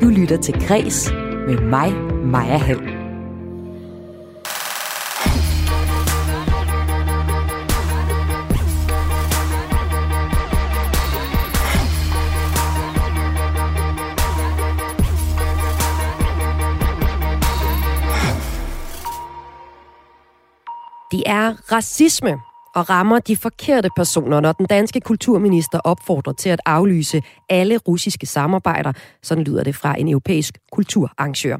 Du lytter til Græs med mig, Maja Hall. Det er racisme og rammer de forkerte personer, når den danske kulturminister opfordrer til at aflyse alle russiske samarbejder. Sådan lyder det fra en europæisk kulturarrangør.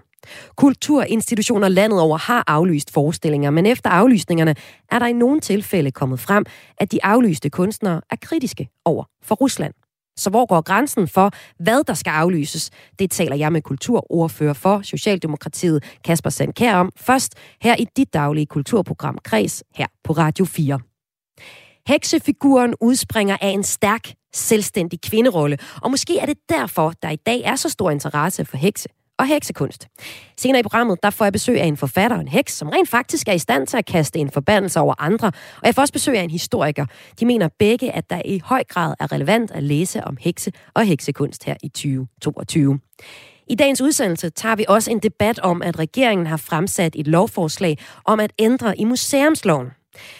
Kulturinstitutioner landet over har aflyst forestillinger, men efter aflysningerne er der i nogle tilfælde kommet frem, at de aflyste kunstnere er kritiske over for Rusland. Så hvor går grænsen for, hvad der skal aflyses? Det taler jeg med kulturordfører for Socialdemokratiet, Kasper Sandkær om. Først her i dit daglige kulturprogram Kreds her på Radio 4. Heksefiguren udspringer af en stærk, selvstændig kvinderolle, og måske er det derfor, der i dag er så stor interesse for hekse og heksekunst. Senere i programmet, der får jeg besøg af en forfatter og en heks, som rent faktisk er i stand til at kaste en forbandelse over andre, og jeg får også besøg af en historiker. De mener begge, at der i høj grad er relevant at læse om hekse og heksekunst her i 2022. I dagens udsendelse tager vi også en debat om, at regeringen har fremsat et lovforslag om at ændre i museumsloven.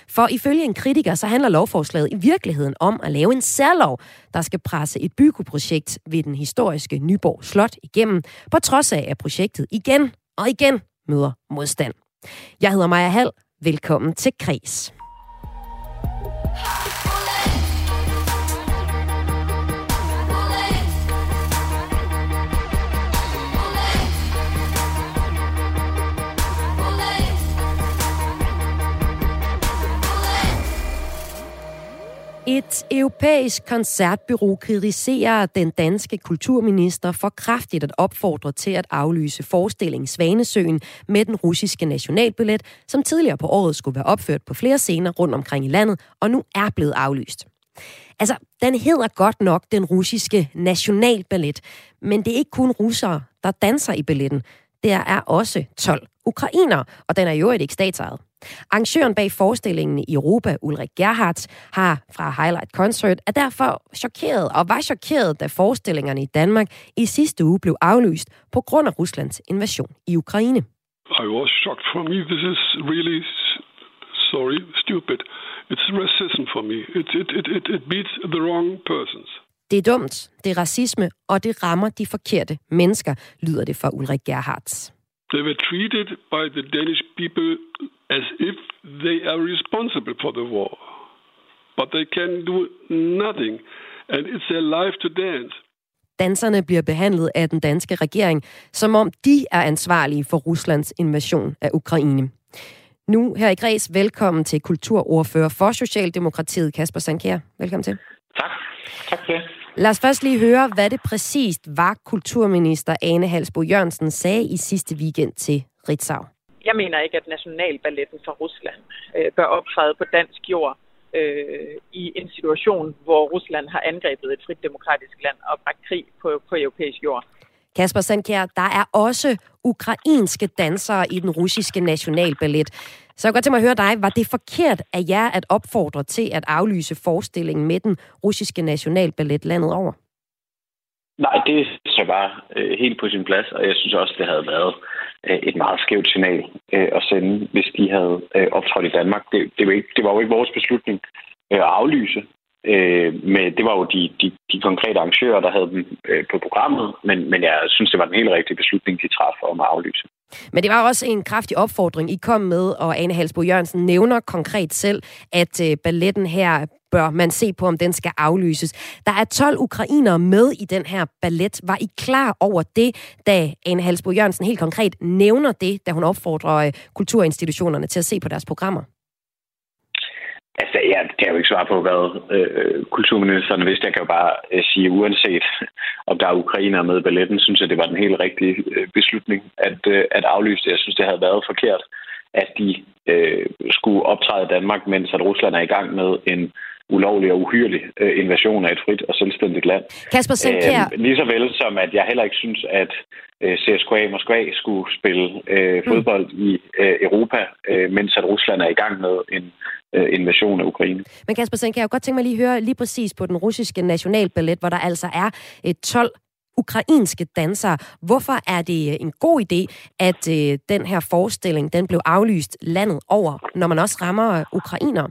For ifølge en kritiker, så handler lovforslaget i virkeligheden om at lave en særlov, der skal presse et byggeprojekt ved den historiske Nyborg Slot igennem, på trods af, at projektet igen og igen møder modstand. Jeg hedder Maja Hall. Velkommen til Kres. Europæisk koncertbyrå kritiserer den danske kulturminister for kraftigt at opfordre til at aflyse forestillingen Svanesøen med den russiske nationalbillet, som tidligere på året skulle være opført på flere scener rundt omkring i landet, og nu er blevet aflyst. Altså, den hedder godt nok den russiske nationalballet, men det er ikke kun russere, der danser i balletten. Der er også 12 ukrainer, og den er jo et ikke statsejet. Arrangøren bag forestillingen i Europa, Ulrik Gerhardt, har fra Highlight Concert, er derfor chokeret og var chokeret, da forestillingerne i Danmark i sidste uge blev aflyst på grund af Ruslands invasion i Ukraine. I was shocked for me. This is really, sorry, stupid. It's racism for me. It, it, it, it, it beats the wrong persons. Det er dumt, det er racisme, og det rammer de forkerte mennesker, lyder det fra Ulrik Gerhardt. They were treated by the Danish people as if they are responsible for the war. But they can do nothing, and it's their life to dance. Danserne bliver behandlet af den danske regering, som om de er ansvarlige for Ruslands invasion af Ukraine. Nu her i Græs, velkommen til kulturordfører for Socialdemokratiet, Kasper Sankær. Velkommen til. Tak. Tak for det. Lad os først lige høre, hvad det præcist var, kulturminister Ane Halsbo Jørgensen sagde i sidste weekend til Ritzau. Jeg mener ikke, at Nationalballetten fra Rusland øh, bør optræde på dansk jord øh, i en situation, hvor Rusland har angrebet et frit demokratisk land og bragt krig på, på europæisk jord. Kasper Sandkjær, der er også ukrainske dansere i den russiske nationalballet. Så jeg kunne godt tænke mig at høre dig. Var det forkert af jer at opfordre til at aflyse forestillingen med den russiske nationalballet landet over? Nej, det så bare øh, helt på sin plads, og jeg synes også, det havde været øh, et meget skævt signal øh, at sende, hvis de havde øh, optrådt i Danmark. Det, det, var ikke, det var jo ikke vores beslutning øh, at aflyse, øh, men det var jo de, de, de konkrete arrangører, der havde dem øh, på programmet, men, men jeg synes, det var den helt rigtige beslutning, de træffede om at aflyse. Men det var også en kraftig opfordring, I kom med, og Ane Halsbo Jørgensen nævner konkret selv, at øh, balletten her bør man se på, om den skal aflyses. Der er 12 ukrainere med i den her ballet. Var I klar over det, da Anne Halsbo Jørgensen helt konkret nævner det, da hun opfordrer øh, kulturinstitutionerne til at se på deres programmer? Altså, jeg kan jo ikke svare på, hvad øh, kulturministeren vidste. Jeg kan jo bare øh, sige, uanset om der er ukrainere med i balletten, synes jeg, det var den helt rigtige øh, beslutning at, øh, at aflyse det. Jeg synes, det havde været forkert, at de øh, skulle optræde i Danmark, mens at Rusland er i gang med en ulovlig og uhyrlig øh, invasion af et frit og selvstændigt land. Kasper Senkær. Øh, lige så vel som, at jeg heller ikke synes, at øh, CSKA Moskva skulle spille øh, mm. fodbold mm. i øh, Europa, øh, mens at Rusland er i gang med en øh, invasion af Ukraine. Men Kasper Senkær, jeg kunne godt tænke mig lige at høre lige præcis på den russiske nationalballet, hvor der altså er et 12 ukrainske dansere. Hvorfor er det en god idé, at øh, den her forestilling den blev aflyst landet over, når man også rammer ukrainere?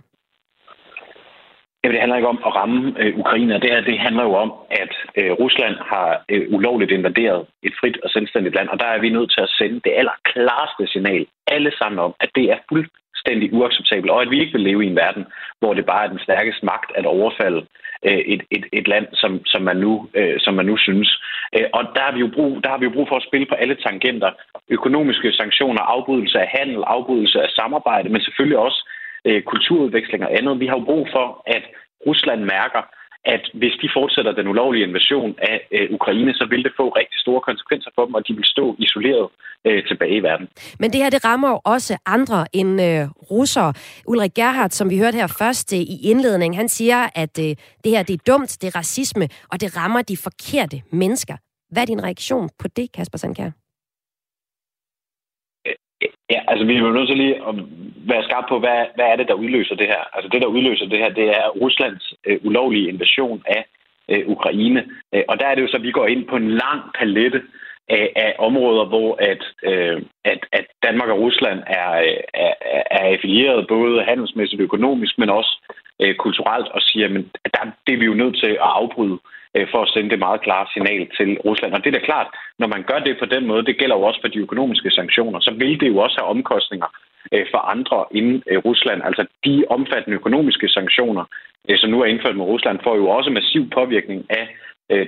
Jamen, det handler ikke om at ramme øh, Ukraine. Det her det handler jo om, at øh, Rusland har øh, ulovligt invaderet et frit og selvstændigt land, og der er vi nødt til at sende det allerklareste signal alle sammen om, at det er fuldstændig uacceptabelt, og at vi ikke vil leve i en verden, hvor det bare er den stærkeste magt at overfalde øh, et, et, et land, som, som, man nu, øh, som man nu synes. Øh, og der har, vi jo brug, der har vi jo brug for at spille på alle tangenter. Økonomiske sanktioner, afbrydelse af handel, afbrydelse af samarbejde, men selvfølgelig også øh, kulturudveksling og andet. Vi har jo brug for, at Rusland mærker, at hvis de fortsætter den ulovlige invasion af øh, Ukraine, så vil det få rigtig store konsekvenser for dem, og de vil stå isoleret øh, tilbage i verden. Men det her, det rammer jo også andre end øh, russere. Ulrik Gerhardt, som vi hørte her først øh, i indledningen, han siger, at øh, det her det er dumt, det er racisme, og det rammer de forkerte mennesker. Hvad er din reaktion på det, Kasper Sandkær? Ja, altså vi er jo nødt til lige at være skarpe på, hvad, hvad er det, der udløser det her? Altså det, der udløser det her, det er Ruslands øh, ulovlige invasion af øh, Ukraine. Øh, og der er det jo så, at vi går ind på en lang palette af, af områder, hvor at, øh, at, at Danmark og Rusland er, er, er affilieret både handelsmæssigt og økonomisk, men også øh, kulturelt, og siger, at der, det er vi jo nødt til at afbryde. Øh, Øh, Øh, for at sende det meget klare signal til Rusland. Og det er da klart, når man gør det på den måde, det gælder jo også for de økonomiske sanktioner, så vil det jo også have omkostninger øh, for andre inden øh, Rusland. Altså de omfattende økonomiske sanktioner, som nu er indført med Rusland, får jo også massiv påvirkning af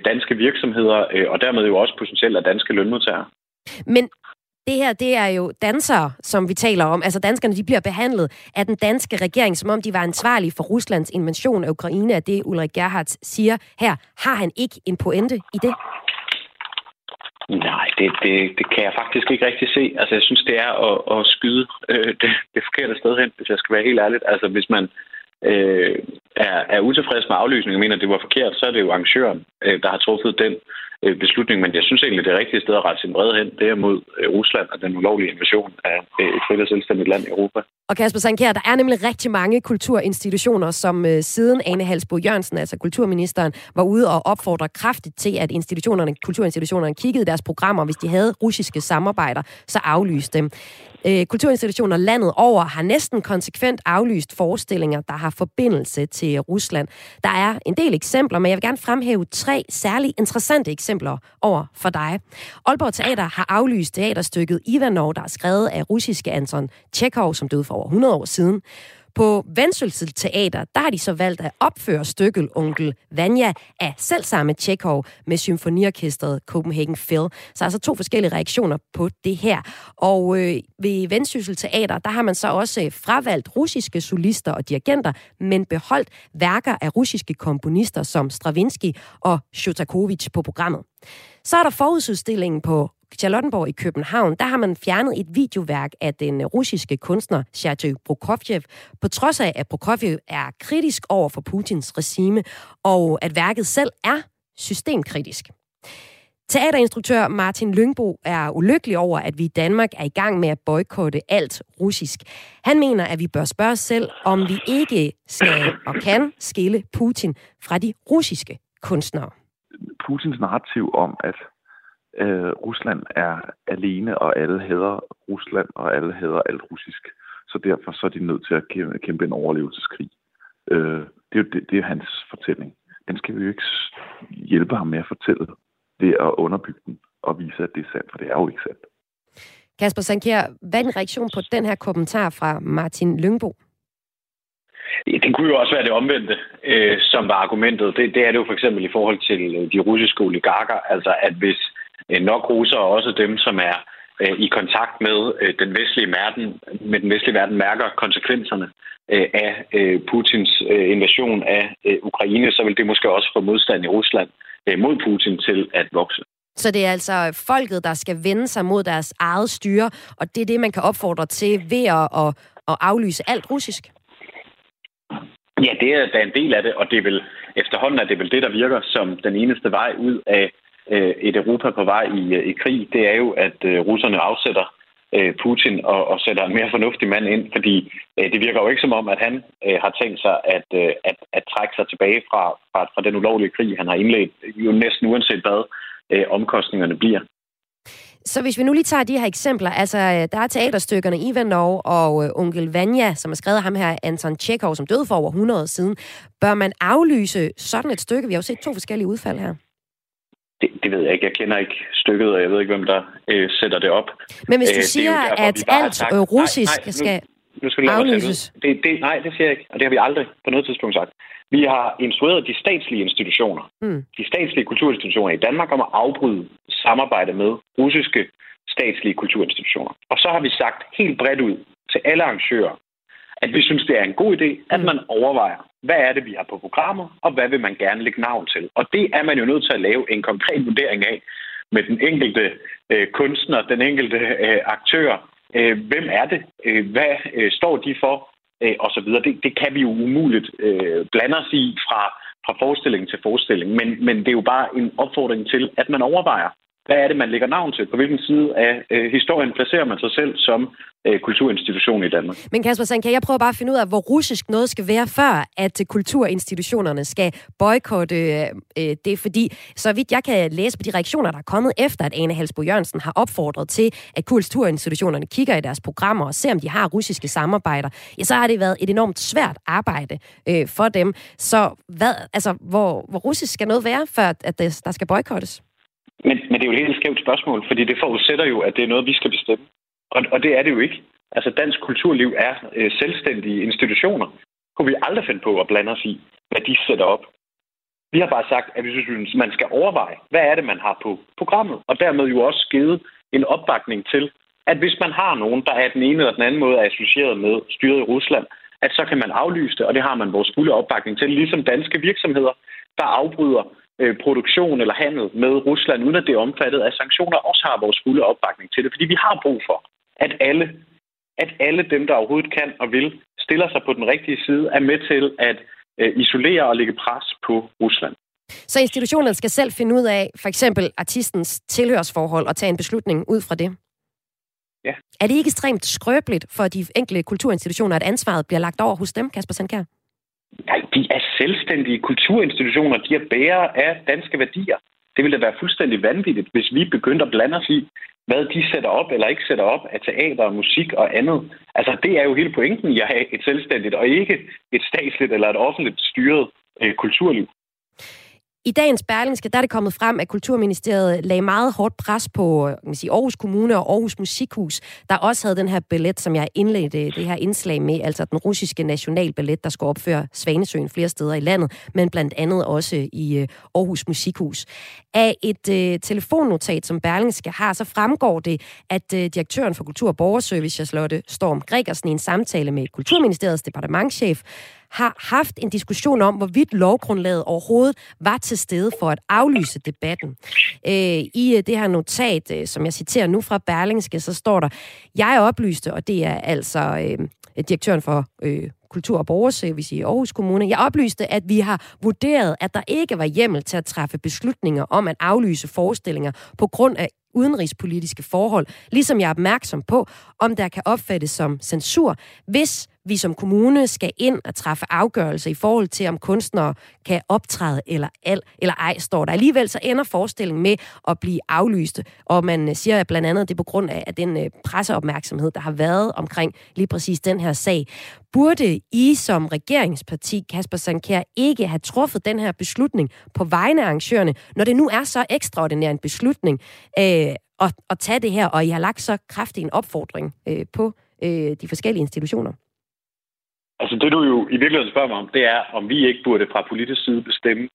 danske virksomheder, og dermed jo også potentielt af danske lønmodtagere. Men det her, det er jo dansere, som vi taler om. Altså danskerne, de bliver behandlet af den danske regering, som om de var ansvarlige for Ruslands invasion af Ukraine, Er det Ulrik Gerhardt siger her. Har han ikke en pointe i det? Nej, det, det, det kan jeg faktisk ikke rigtig se. Altså, jeg synes, det er at, at skyde øh, det, det forkerte sted hen, hvis jeg skal være helt ærligt. Altså, hvis man øh, Øh, er, er utilfreds med aflysningen og mener, at det var forkert, så er det jo arrangøren, øh, der har truffet den øh, beslutning. Men jeg synes egentlig, det rigtige sted at rette sin vrede hen, det er mod øh, Rusland og den ulovlige invasion af øh, et frit og selvstændigt land i Europa. Og Kasper Sankær, der er nemlig rigtig mange kulturinstitutioner, som øh, siden Ane Halsbo Jørgensen, altså kulturministeren, var ude og opfordre kraftigt til, at institutionerne, kulturinstitutionerne kiggede deres programmer, hvis de havde russiske samarbejder, så aflyste dem. Øh, kulturinstitutioner landet over har næsten konsekvent aflyst forestillinger, der har forbindelse til Rusland. Der er en del eksempler, men jeg vil gerne fremhæve tre særligt interessante eksempler over for dig. Aalborg Teater har aflyst teaterstykket Ivanov, der er skrevet af russiske Anton Tjekov, som døde for over 100 år siden. På Vendsyssel Teater, der har de så valgt at opføre stykket Onkel Vanja af selvsamme Tjekov med symfoniorkestret Copenhagen Phil. Så altså to forskellige reaktioner på det her. Og øh, ved Vendsyssel Teater, der har man så også øh, fravalgt russiske solister og dirigenter, men beholdt værker af russiske komponister som Stravinsky og Shostakovich på programmet. Så er der forududstillingen på Charlottenborg i København, der har man fjernet et videoværk af den øh, russiske kunstner Sergej Prokofjev, på trods af, at Prokofjev er kritisk over for Putins regime, og at værket selv er systemkritisk. Teaterinstruktør Martin Lyngbo er ulykkelig over, at vi i Danmark er i gang med at boykotte alt russisk. Han mener, at vi bør spørge os selv, om vi ikke skal og kan skille Putin fra de russiske kunstnere. Putins narrativ om, at øh, Rusland er alene, og alle hader Rusland, og alle hader alt russisk. Så derfor så er de nødt til at kæmpe en overlevelseskrig. Øh, det, er jo, det, det er hans fortælling. Den skal vi jo ikke hjælpe ham med at fortælle. Det er at underbygge den og vise, at det er sandt, for det er jo ikke sandt. Kasper Sankjær, hvad er din reaktion på den her kommentar fra Martin Lyngbo? Det kunne jo også være det omvendte, øh, som var argumentet. Det, det er det jo for eksempel i forhold til de russiske oligarker. Altså, at hvis Øh, nok russere også dem, som er øh, i kontakt med øh, den vestlige verden, med den vestlige verden mærker konsekvenserne af Putins invasion af Ukraine, så vil det måske også få modstand i Rusland mod Putin til at vokse. Så det er altså folket, der skal vende sig mod deres eget styre, og det er det, man kan opfordre til ved at, at, at aflyse alt russisk? Ja, det er da en del af det, og det er vel efterhånden er det vel det, der virker som den eneste vej ud af øh, et Europa på vej i, øh, i krig, det er jo, at øh, russerne afsætter øh, Putin og, og sætter en mere fornuftig mand ind, fordi øh, det virker jo ikke som om, at han øh, har tænkt sig at, øh, at, at trække sig tilbage fra, fra, fra den ulovlige krig, han har indledt, jo næsten uanset hvad øh, omkostningerne bliver. Så hvis vi nu lige tager de her eksempler, altså øh, der er teaterstykkerne Ivanov og øh, Onkel Vanya, som er skrevet af ham her, Anton Tjekov, som døde for over 100 år siden. Bør man aflyse sådan et stykke? Vi har jo set to forskellige udfald her. Det, det ved jeg ikke. Jeg kender ikke stykket, og jeg ved ikke, hvem der øh, sætter det op. Men hvis du øh, siger, derfor, at alt sagt, russisk nej, nej, skal nu, nu skal aflyses... Det, det, nej, det siger jeg ikke, og det har vi aldrig på noget tidspunkt sagt. Vi har instrueret de statslige institutioner, mm. de statslige kulturinstitutioner i Danmark om at afbryde samarbejde med russiske statslige kulturinstitutioner. Og så har vi sagt helt bredt ud til alle arrangører, at vi synes, det er en god idé, at mm. man overvejer, hvad er det, vi har på programmet, og hvad vil man gerne lægge navn til. Og det er man jo nødt til at lave en konkret vurdering af med den enkelte øh, kunstner, den enkelte øh, aktør. Øh, hvem er det? Øh, hvad øh, står de for? Øh, og så videre. Det, det kan vi jo umuligt øh, blande os i fra, fra forestilling til forestilling. Men, men det er jo bare en opfordring til, at man overvejer, hvad er det, man lægger navn til? På hvilken side af øh, historien placerer man sig selv som øh, kulturinstitution i Danmark? Men Kasper Sand, kan jeg prøve bare at finde ud af, hvor russisk noget skal være, før at øh, kulturinstitutionerne skal boykotte øh, øh, det? Fordi så vidt jeg kan læse på de reaktioner, der er kommet efter, at Ane Halsbo Jørgensen har opfordret til, at kulturinstitutionerne kigger i deres programmer og ser, om de har russiske samarbejder, ja, så har det været et enormt svært arbejde øh, for dem. Så hvad, altså, hvor, hvor russisk skal noget være, før at øh, der skal boykottes? Men, men det er jo et helt skævt spørgsmål, fordi det forudsætter jo, at det er noget, vi skal bestemme. Og, og det er det jo ikke. Altså, dansk kulturliv er øh, selvstændige institutioner. Kunne vi aldrig finde på at blande os i, hvad de sætter op. Vi har bare sagt, at vi synes, man skal overveje, hvad er det, man har på programmet, og dermed jo også givet en opbakning til, at hvis man har nogen, der er den ene eller den anden måde associeret med styret i Rusland, at så kan man aflyse det, og det har man vores fulde opbakning til, ligesom danske virksomheder, der afbryder øh, produktion eller handel med Rusland, uden at det er omfattet af sanktioner, også har vores fulde opbakning til det. Fordi vi har brug for, at alle, at alle dem, der overhovedet kan og vil, stiller sig på den rigtige side, er med til at øh, isolere og lægge pres på Rusland. Så institutionerne skal selv finde ud af for eksempel artistens tilhørsforhold og tage en beslutning ud fra det? Ja. Er det ikke ekstremt skrøbeligt for de enkelte kulturinstitutioner, at ansvaret bliver lagt over hos dem, Kasper Sandkær? Nej, de er selvstændige kulturinstitutioner. De er bærere af danske værdier. Det ville da være fuldstændig vanvittigt, hvis vi begyndte at blande os i, hvad de sætter op eller ikke sætter op af teater, musik og andet. Altså, det er jo hele pointen i at have et selvstændigt og ikke et statsligt eller et offentligt styret øh, kulturliv. I dagens Berlingske, der er det kommet frem, at Kulturministeriet lagde meget hårdt pres på øh, kan man sige, Aarhus Kommune og Aarhus Musikhus, der også havde den her ballet, som jeg indledte det her indslag med, altså den russiske nationalballet, der skal opføre Svanesøen flere steder i landet, men blandt andet også i øh, Aarhus Musikhus. Af et øh, telefonnotat, som Berlingske har, så fremgår det, at øh, direktøren for Kultur- og Borgerservice, Charlotte Storm Gregersen, i en samtale med Kulturministeriets departementchef, har haft en diskussion om, hvorvidt lovgrundlaget overhovedet var til stede for at aflyse debatten. Øh, I øh, det her notat, øh, som jeg citerer nu fra Berlingske, så står der, jeg oplyste, og det er altså øh, direktøren for øh, Kultur- og Borgerservice i Aarhus Kommune. Jeg oplyste, at vi har vurderet, at der ikke var hjemmel til at træffe beslutninger om at aflyse forestillinger på grund af udenrigspolitiske forhold, ligesom jeg er opmærksom på, om der kan opfattes som censur, hvis vi som kommune skal ind og træffe afgørelse i forhold til, om kunstnere kan optræde eller, al, eller ej, står der. Alligevel så ender forestillingen med at blive aflyst, og man øh, siger blandt andet, at det er på grund af den øh, presseopmærksomhed, der har været omkring lige præcis den her sag. Burde I som regeringsparti, Kasper Sankær, ikke have truffet den her beslutning på vegne af arrangørerne, når det nu er så ekstraordinær en beslutning øh, at, at tage det her, og I har lagt så kraftig en opfordring øh, på øh, de forskellige institutioner? Altså det, du jo i virkeligheden spørger mig om, det er, om vi ikke burde fra politisk side bestemme,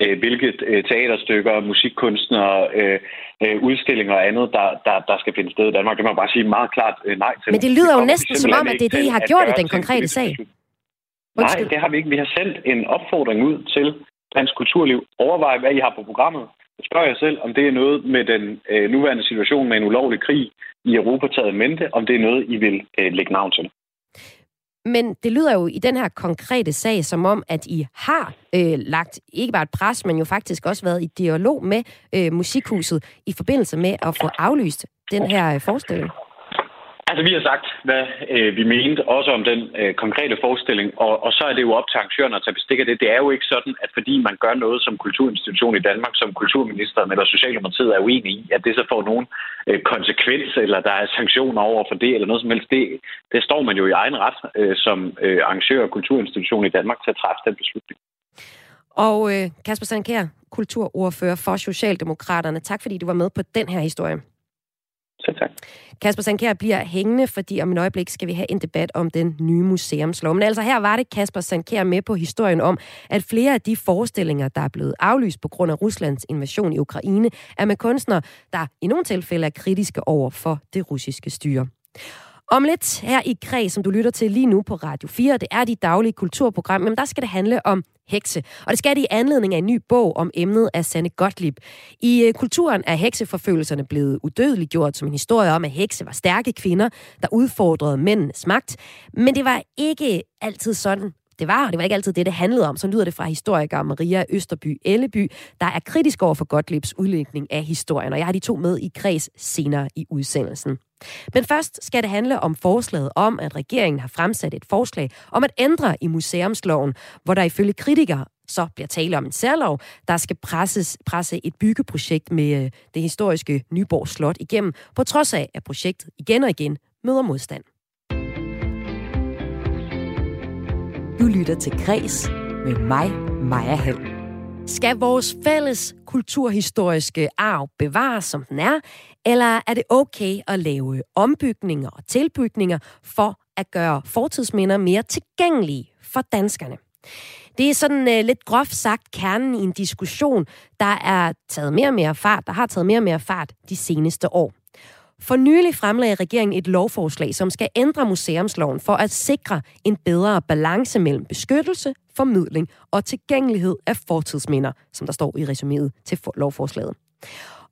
øh, hvilke øh, teaterstykker, musikkunstnere, øh, øh, udstillinger og andet, der, der, der skal finde sted i Danmark. Det må jeg bare sige meget klart øh, nej til. Men det lyder jo næsten som om, at det er det, I har gjort i den konkrete sag. Nej, det har vi ikke. Vi har sendt en opfordring ud til dansk kulturliv. Overvej, hvad I har på programmet. Jeg spørger jer selv, om det er noget med den øh, nuværende situation med en ulovlig krig i Europa taget mente, om det er noget, I vil øh, lægge navn til. Men det lyder jo i den her konkrete sag som om, at I har øh, lagt ikke bare et pres, men jo faktisk også været i dialog med øh, Musikhuset i forbindelse med at få aflyst den her øh, forestilling. Altså, vi har sagt, hvad øh, vi mente, også om den øh, konkrete forestilling, og, og så er det jo op til arrangørerne at tage bestik af det. Det er jo ikke sådan, at fordi man gør noget som kulturinstitution i Danmark, som kulturministeren eller Socialdemokratiet er uenige i, at det så får nogen øh, konsekvens, eller der er sanktioner over for det, eller noget som helst. Det, det står man jo i egen ret øh, som øh, arrangør og kulturinstitution i Danmark til at træffe den beslutning. Og øh, Kasper Sankær, kulturordfører for Socialdemokraterne. Tak fordi du var med på den her historie. Selv tak. Kasper Sankær bliver hængende, fordi om et øjeblik skal vi have en debat om den nye museumslov. Men altså her var det Kasper Sankær med på historien om, at flere af de forestillinger, der er blevet aflyst på grund af Ruslands invasion i Ukraine, er med kunstnere, der i nogle tilfælde er kritiske over for det russiske styre. Om lidt her i Kreds, som du lytter til lige nu på Radio 4, det er de daglige kulturprogram, men der skal det handle om hekse. Og det skal det i anledning af en ny bog om emnet af Sanne Gottlieb. I øh, kulturen er hekseforfølgelserne blevet udødeliggjort som en historie om, at hekse var stærke kvinder, der udfordrede mændenes magt. Men det var ikke altid sådan, det var, og det var ikke altid det, det handlede om. Så lyder det fra historiker Maria Østerby Elleby, der er kritisk over for Gottliebs udlægning af historien. Og jeg har de to med i kreds senere i udsendelsen. Men først skal det handle om forslaget om, at regeringen har fremsat et forslag om at ændre i museumsloven, hvor der ifølge kritikere så bliver tale om en særlov, der skal presses, presse et byggeprojekt med øh, det historiske Nyborg Slot igennem, på trods af, at projektet igen og igen møder modstand. Du lytter til Græs med mig, Maja Hall. Skal vores fælles kulturhistoriske arv bevares, som den er, eller er det okay at lave ombygninger og tilbygninger for at gøre fortidsminder mere tilgængelige for danskerne? Det er sådan uh, lidt groft sagt kernen i en diskussion, der er taget mere og mere fart, der har taget mere og mere fart de seneste år. For nylig fremlagde regeringen et lovforslag, som skal ændre museumsloven for at sikre en bedre balance mellem beskyttelse, formidling og tilgængelighed af fortidsminder, som der står i resuméet til lovforslaget.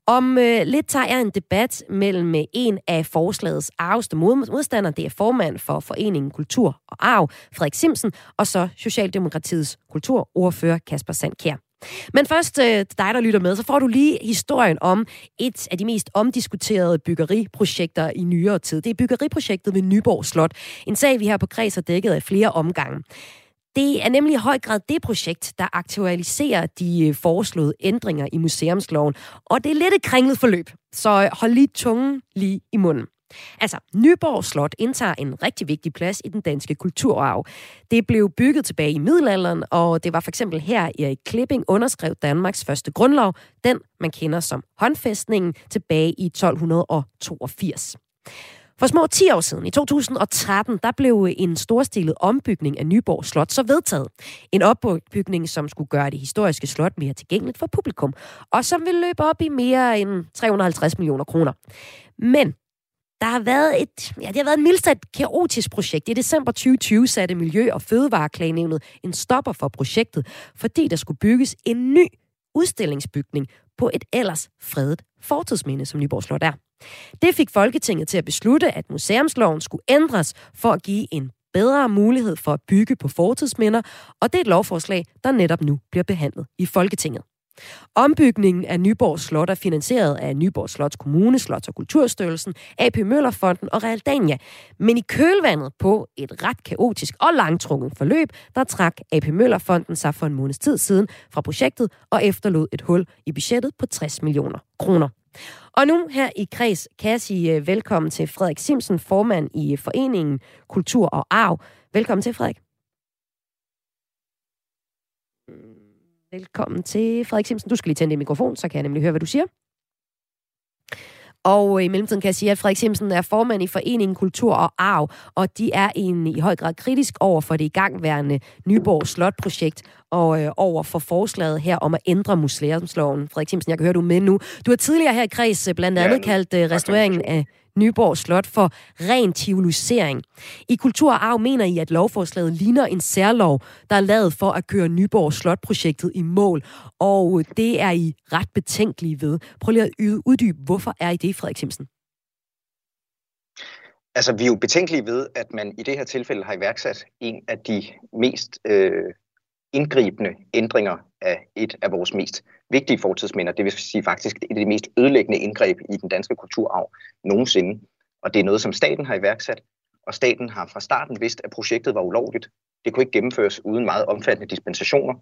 Om øh, lidt tager jeg en debat mellem øh, en af forslagets arveste modstandere, det er formand for Foreningen Kultur og Arv, Frederik Simsen, og så Socialdemokratiets kulturordfører Kasper Sandkær. Men først øh, dig, der lytter med, så får du lige historien om et af de mest omdiskuterede byggeriprojekter i nyere tid. Det er byggeriprojektet ved Nyborg Slot. En sag, vi her på Kreds har dækket af flere omgange. Det er nemlig i høj grad det projekt, der aktualiserer de øh, foreslåede ændringer i museumsloven. Og det er lidt et kringlet forløb, så hold lige tungen lige i munden. Altså, Nyborg Slot indtager en rigtig vigtig plads i den danske kulturarv. Det blev bygget tilbage i middelalderen, og det var for eksempel her i Klipping underskrev Danmarks første grundlov, den man kender som håndfæstningen, tilbage i 1282. For små 10 år siden, i 2013, der blev en storstilet ombygning af Nyborg Slot så vedtaget. En opbygning, som skulle gøre det historiske slot mere tilgængeligt for publikum, og som vil løbe op i mere end 350 millioner kroner. Men der har været et, ja, det har været et mildt kaotisk projekt. I december 2020 satte Miljø- og Fødevareklagenævnet en stopper for projektet, fordi der skulle bygges en ny udstillingsbygning på et ellers fredet fortidsminde, som Nyborg Slot er. Det fik Folketinget til at beslutte, at museumsloven skulle ændres for at give en bedre mulighed for at bygge på fortidsminder, og det er et lovforslag, der netop nu bliver behandlet i Folketinget. Ombygningen af Nyborg Slot er finansieret af Nyborg Slots Kommune, Slots- og Kulturstyrelsen, AP Møllerfonden og Realdania. Men i kølvandet på et ret kaotisk og langtrukket forløb, der trak AP Møllerfonden sig for en måneds tid siden fra projektet og efterlod et hul i budgettet på 60 millioner kroner. Og nu her i Kreds kan jeg sige øh, velkommen til Frederik Simsen, formand i Foreningen Kultur og Arv. Velkommen til, Frederik. Velkommen til Frederik Simsen. Du skal lige tænde din mikrofon, så kan jeg nemlig høre, hvad du siger. Og i mellemtiden kan jeg sige, at Frederik Simsen er formand i Foreningen Kultur og Arv, og de er en, i høj grad kritisk over for det igangværende Nyborg Slot-projekt og øh, over for forslaget her om at ændre museumsloven. Frederik Simsen, jeg kan høre, du er med nu. Du har tidligere her i kreds blandt andet ja, kaldt øh, restaureringen af Nyborg Slot for ren tivolisering. I Kulturarv mener I, at lovforslaget ligner en særlov, der er lavet for at køre Nyborg Slot-projektet i mål, og det er I ret betænkelige ved. Prøv lige at uddybe, hvorfor er I det, Frederik Simsen? Altså, vi er jo betænkelige ved, at man i det her tilfælde har iværksat en af de mest øh, indgribende ændringer af et af vores mest vigtige fortidsminder. Det vil sige faktisk et af de mest ødelæggende indgreb i den danske kulturarv nogensinde. Og det er noget, som staten har iværksat, og staten har fra starten vidst, at projektet var ulovligt. Det kunne ikke gennemføres uden meget omfattende dispensationer.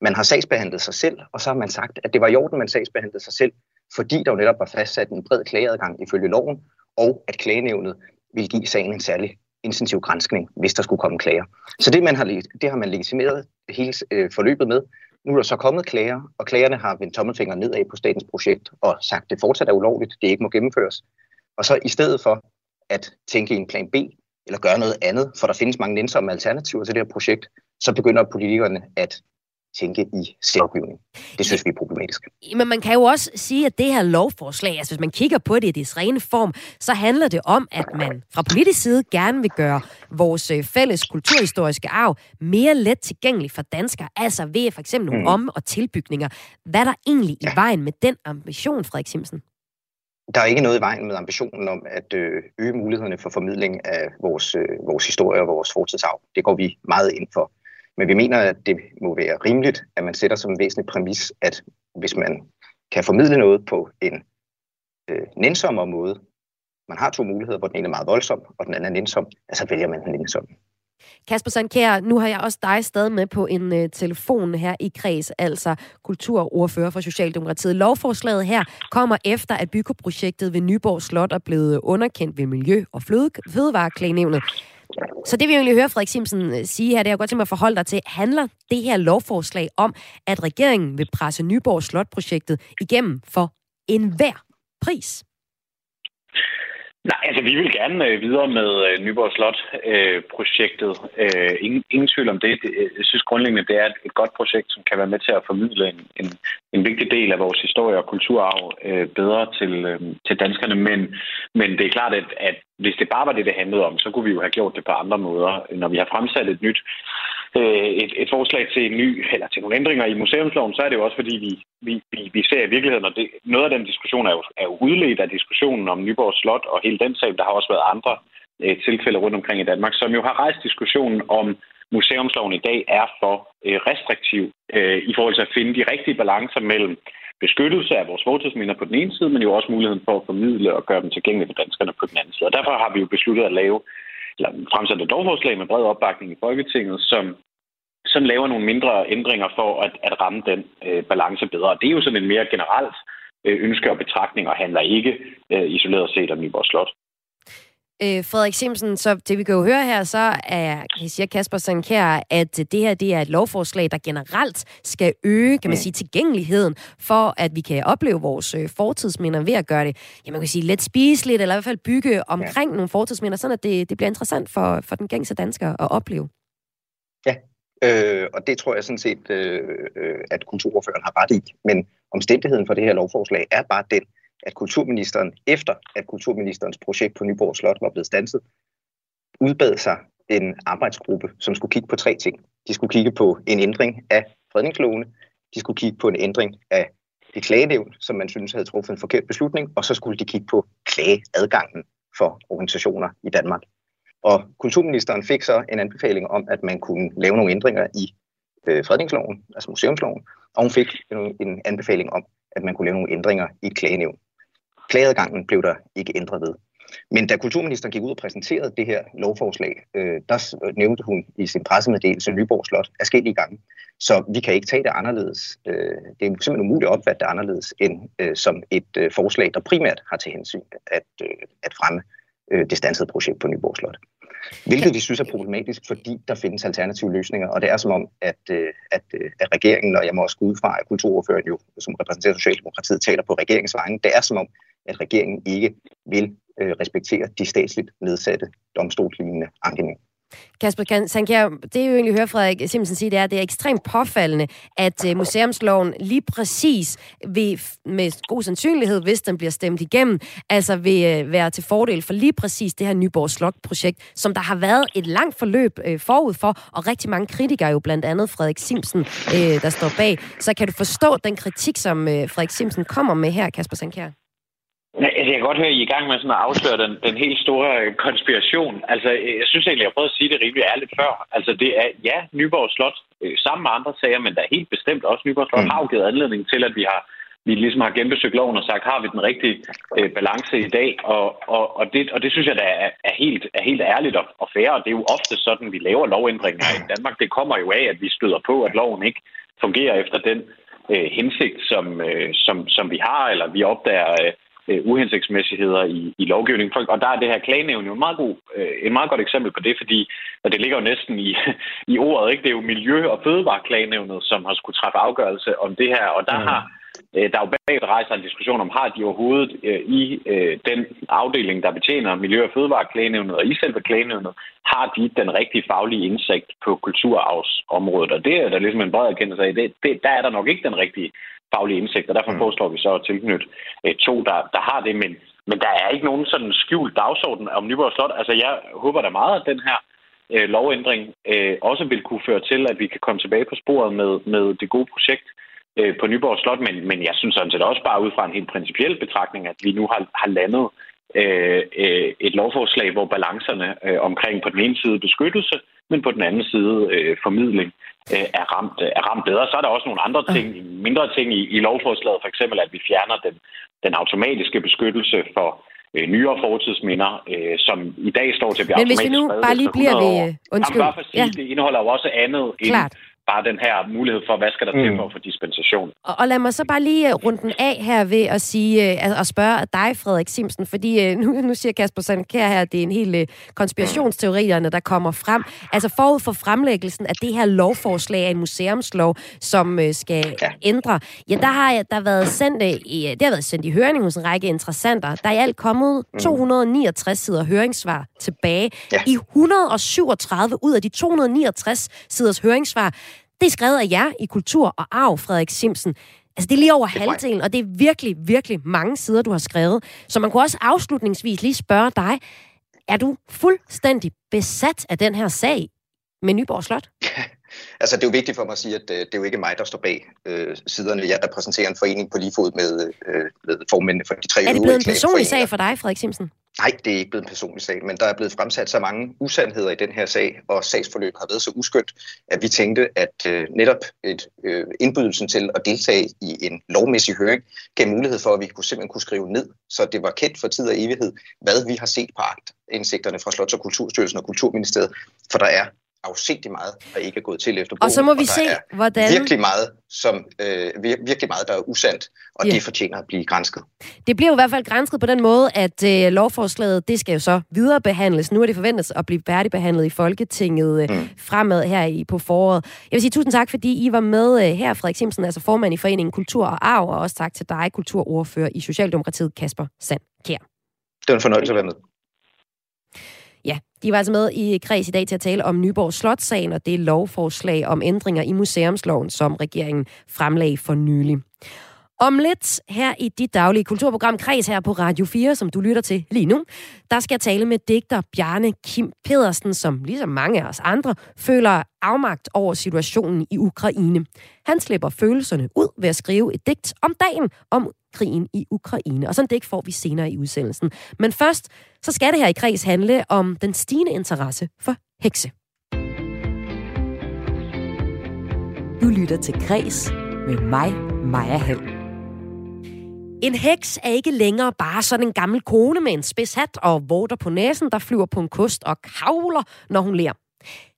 Man har sagsbehandlet sig selv, og så har man sagt, at det var i orden, man sagsbehandlede sig selv, fordi der jo netop var fastsat en bred klageadgang ifølge loven, og at klagenævnet ville give sagen en særlig intensiv grænskning, hvis der skulle komme klager. Så det, man har, det har man legitimeret hele øh, forløbet med. Nu er der så kommet klager, og klagerne har vendt tommelfingeren nedad på statens projekt og sagt, at det fortsat er ulovligt, det ikke må gennemføres. Og så i stedet for at tænke i en plan B, eller gøre noget andet, for der findes mange nænsomme alternativer til det her projekt, så begynder politikerne at tænke i selvgivning. Det synes vi er problematisk. Men man kan jo også sige, at det her lovforslag, altså hvis man kigger på det i dets rene form, så handler det om, at man fra politisk side gerne vil gøre vores øh, fælles kulturhistoriske arv mere let tilgængelig for danskere, altså ved for eksempel nogle mm. om- og tilbygninger. Hvad er der egentlig i vejen med den ambition, Frederik Simsen? Der er ikke noget i vejen med ambitionen om at øh, øge mulighederne for formidling af vores, øh, vores historie og vores fortidsarv. Det går vi meget ind for. Men vi mener, at det må være rimeligt, at man sætter som en væsentlig præmis, at hvis man kan formidle noget på en øh, nænsommere måde, man har to muligheder, hvor den ene er meget voldsom, og den anden er nænsom, så vælger man den nænsomme. Kasper Sandkær, nu har jeg også dig stadig med på en øh, telefon her i kreds, altså kulturordfører for Socialdemokratiet. Lovforslaget her kommer efter, at byggeprojektet ved Nyborg Slot er blevet underkendt ved Miljø- og Fødevareklagenævnet. Så det vi egentlig hører Frederik Simsen øh, sige her, det er jo godt til mig at forholde dig til. Handler det her lovforslag om, at regeringen vil presse Nyborg Slot-projektet igennem for enhver pris? Nej, altså vi vil gerne øh, videre med øh, Nyborg Slot-projektet. Øh, øh, ingen, ingen tvivl om det. det. Øh, jeg synes grundlæggende, det er et, et godt projekt, som kan være med til at formidle en, en, en vigtig del af vores historie og kulturarv øh, bedre til, øh, til danskerne. Men, men det er klart, at, at hvis det bare var det, det handlede om, så kunne vi jo have gjort det på andre måder. Når vi har fremsat et nyt øh, et, et forslag til en ny, eller til nogle ændringer i museumsloven, så er det jo også fordi, vi, vi, vi, vi ser i virkeligheden, og det, noget af den diskussion er jo, er jo udledt af diskussionen om Nyborg Slot og hele den sag. Der har også været andre øh, tilfælde rundt omkring i Danmark, som jo har rejst diskussionen om museumsloven i dag er for øh, restriktiv øh, i forhold til at finde de rigtige balancer mellem beskyttelse af vores fortidsminder på den ene side, men jo også muligheden for at formidle og gøre dem tilgængelige for danskerne på den anden side. Og derfor har vi jo besluttet at lave eller fremsat et lovforslag med bred opbakning i Folketinget, som, som laver nogle mindre ændringer for at, at ramme den øh, balance bedre. Det er jo sådan en mere generelt øh, ønske og betragtning, og handler ikke øh, isoleret set om Nyborg Slot. Øh, Frederik Simsen, så det vi kan jo høre her, så er, siger Kasper Sankær, at det her det er et lovforslag, der generelt skal øge, kan man sige, tilgængeligheden for, at vi kan opleve vores øh, fortidsminder ved at gøre det, ja, man kan sige, let spiseligt, eller i hvert fald bygge omkring ja. nogle fortidsminder, sådan at det, det bliver interessant for, for den gængse dansker at opleve. Ja, øh, og det tror jeg sådan set, øh, øh at kulturordføreren har ret i. Men omstændigheden for det her lovforslag er bare den, at kulturministeren, efter at kulturministerens projekt på Nyborg Slot var blevet stanset, udbad sig en arbejdsgruppe, som skulle kigge på tre ting. De skulle kigge på en ændring af fredningslovene, de skulle kigge på en ændring af det klagenævn, som man synes havde truffet en forkert beslutning, og så skulle de kigge på klageadgangen for organisationer i Danmark. Og kulturministeren fik så en anbefaling om, at man kunne lave nogle ændringer i øh, fredningsloven, altså museumsloven, og hun fik en, en anbefaling om, at man kunne lave nogle ændringer i et klagenævn. Klageadgangen blev der ikke ændret ved. Men da kulturministeren gik ud og præsenterede det her lovforslag, øh, der nævnte hun i sin pressemeddelelse Nyborg Slot afskillige gange. Så vi kan ikke tage det anderledes. Øh, det er simpelthen umuligt at opfatte det anderledes end øh, som et øh, forslag, der primært har til hensyn at, øh, at fremme øh, det stansede projekt på Nyborg Slot. Hvilket vi synes er problematisk, fordi der findes alternative løsninger, og det er som om, at, øh, at, øh, at regeringen, og jeg må også gå ud fra, at kulturordføreren jo, som repræsenterer Socialdemokratiet, taler på regeringens vegne, det er som om, at regeringen ikke vil øh, respektere de statsligt nedsatte domstolslignende ankenævn. Kasper Sankjær, det er jo egentlig hører Frederik Simsen sige, det er, at det er ekstremt påfaldende, at øh, museumsloven lige præcis vil, med god sandsynlighed, hvis den bliver stemt igennem, altså vil øh, være til fordel for lige præcis det her Nyborg Slot-projekt, som der har været et langt forløb øh, forud for, og rigtig mange kritikere, jo blandt andet Frederik Simsen, der står bag. Så kan du forstå den kritik, som Frederik Simsen kommer med her, Kasper Sankjær? Altså, jeg kan godt høre, at I er i gang med sådan at afsløre den, den helt store øh, konspiration. Altså, jeg synes egentlig, jeg har prøvet at sige det rimelig ærligt før. Altså, det er, ja, Nyborg Slot, øh, sammen med andre sager, men der er helt bestemt også Nyborg Slot, mm. har jo givet anledning til, at vi har vi ligesom har genbesøgt loven og sagt, har vi den rigtige øh, balance i dag? Og, og, og, det, og det synes jeg, der er, er, helt, er helt ærligt og, og fair, og det er jo ofte sådan, vi laver lovændringer i Danmark. Det kommer jo af, at vi støder på, at loven ikke fungerer efter den øh, hensigt, som, øh, som, som vi har, eller vi opdager øh, øh, uhensigtsmæssigheder i, i lovgivningen. Og der er det her klagenævn jo en meget, god, øh, en meget godt eksempel på det, fordi og det ligger jo næsten i, i ordet. Ikke? Det er jo Miljø- og Fødevareklagenævnet, som har skulle træffe afgørelse om det her, og der mm. har øh, der er jo bag rejser en diskussion om, har de overhovedet øh, i øh, den afdeling, der betjener Miljø- og Fødevareklagenævnet, og i selve klagenævnet, har de den rigtige faglige indsigt på kulturarvsområdet. Og det er der ligesom en bred erkendelse af. Det, det, der er der nok ikke den rigtige faglige indsigt, og derfor mm. foreslår vi så at tilknytte øh, to, der, der har det. Men, men der er ikke nogen sådan skjult dagsorden om Nyborg Slot. Altså jeg håber da meget, at den her øh, lovændring øh, også vil kunne føre til, at vi kan komme tilbage på sporet med, med det gode projekt øh, på Nyborg Slot. Men, men jeg synes sådan set også bare ud fra en helt principiel betragtning, at vi nu har, har landet øh, øh, et lovforslag, hvor balancerne øh, omkring på den ene side beskyttelse, men på den anden side øh, formidling øh, er, ramt, øh, er ramt bedre. Så er der også nogle andre ting, mindre ting i, i lovforslaget, for eksempel at vi fjerner den, den automatiske beskyttelse for øh, nyere fortidsminder, øh, som i dag står til at blive Men hvis vi nu bare lige bliver ved... Undskyld. Jamen, bare for at sige, ja. det indeholder jo også andet Klart. end bare den her mulighed for, hvad skal der til mm. for at få dispensation. Og, og lad mig så bare lige øh, runde den af her ved at sige uh, at spørge dig, Frederik Simsen, fordi uh, nu, nu siger Kasper Sandkær her, at det er en hel konspirationsteorierne, der kommer frem. Altså forud for fremlæggelsen af det her lovforslag af en museumslov, som skal ja. ændre, ja, der har der været sendt, det har været sendt i høring hos en række interessenter. Der er i alt kommet 269 mm. sider høringssvar tilbage. Ja. I 137 ud af de 269 siders høringssvar, det er skrevet af jer i Kultur og Arv, Frederik Simsen. Altså, det er lige over det halvdelen, og det er virkelig, virkelig mange sider, du har skrevet. Så man kunne også afslutningsvis lige spørge dig, er du fuldstændig besat af den her sag med Nyborg Slot? altså, det er jo vigtigt for mig at sige, at øh, det er jo ikke mig, der står bag øh, siderne. Jeg repræsenterer en forening på lige fod med, øh, med formændene for de tre Er det blevet en personlig sag for dig, Frederik Simsen? Nej, det er ikke blevet en personlig sag, men der er blevet fremsat så mange usandheder i den her sag, og sagsforløb har været så uskyndt, at vi tænkte, at øh, netop et, øh, indbydelsen til at deltage i en lovmæssig høring gav mulighed for, at vi kunne simpelthen kunne skrive ned, så det var kendt for tid og evighed, hvad vi har set på agtindsigterne fra Slots- og Kulturstyrelsen og Kulturministeriet, for der er afsindig meget, der ikke er gået til efter bogen. Og så må vi se, hvordan... Virkelig meget, som, øh, virkelig meget, der er usandt, og yeah. det fortjener at blive grænsket. Det bliver jo i hvert fald grænsket på den måde, at øh, lovforslaget, det skal jo så viderebehandles. Nu er det forventet at blive færdigbehandlet i Folketinget øh, mm. fremad her i på foråret. Jeg vil sige tusind tak, fordi I var med øh, her, Frederik Simsen, altså formand i Foreningen Kultur og Arv, og også tak til dig, kulturordfører i Socialdemokratiet, Kasper Sand Kjær. Det var en fornøjelse at være med. Ja, de var altså med i kreds i dag til at tale om Nyborg Slotssagen og det lovforslag om ændringer i museumsloven, som regeringen fremlagde for nylig. Om lidt her i dit daglige kulturprogram Kreds her på Radio 4, som du lytter til lige nu, der skal jeg tale med digter Bjarne Kim Pedersen, som ligesom mange af os andre føler afmagt over situationen i Ukraine. Han slipper følelserne ud ved at skrive et digt om dagen om krigen i Ukraine. Og sådan det ikke får vi senere i udsendelsen. Men først, så skal det her i Kreds handle om den stigende interesse for hekse. Du lytter til Kreds med mig, Maja Hall. En heks er ikke længere bare sådan en gammel kone med en spids hat og vorter på næsen, der flyver på en kost og kavler, når hun ler.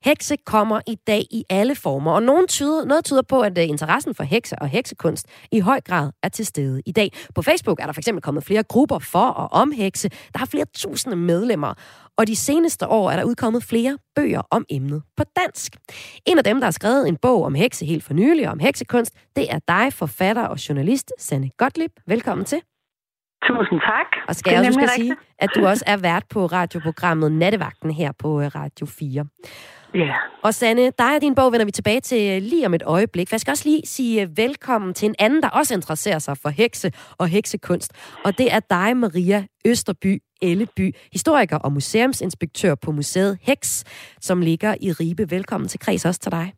Hekse kommer i dag i alle former, og nogen tyder, noget tyder på, at øh, interessen for hekse og heksekunst i høj grad er til stede i dag. På Facebook er der fx kommet flere grupper for og om hekse. Der har flere tusinde medlemmer, og de seneste år er der udkommet flere bøger om emnet på dansk. En af dem, der har skrevet en bog om hekse helt for nylig, om heksekunst, det er dig, forfatter og journalist, Sanne Gottlieb. Velkommen til. Tusind tak. Og skal jeg også huske at sige, at du også er vært på radioprogrammet Nattevagten her på øh, Radio 4. Ja. Yeah. Og Sanne, dig og din bog vender vi tilbage til øh, lige om et øjeblik. For jeg skal også lige sige øh, velkommen til en anden, der også interesserer sig for hekse og heksekunst. Og det er dig, Maria Østerby Elleby, historiker og museumsinspektør på museet Heks, som ligger i Ribe. Velkommen til Kreds også til dig.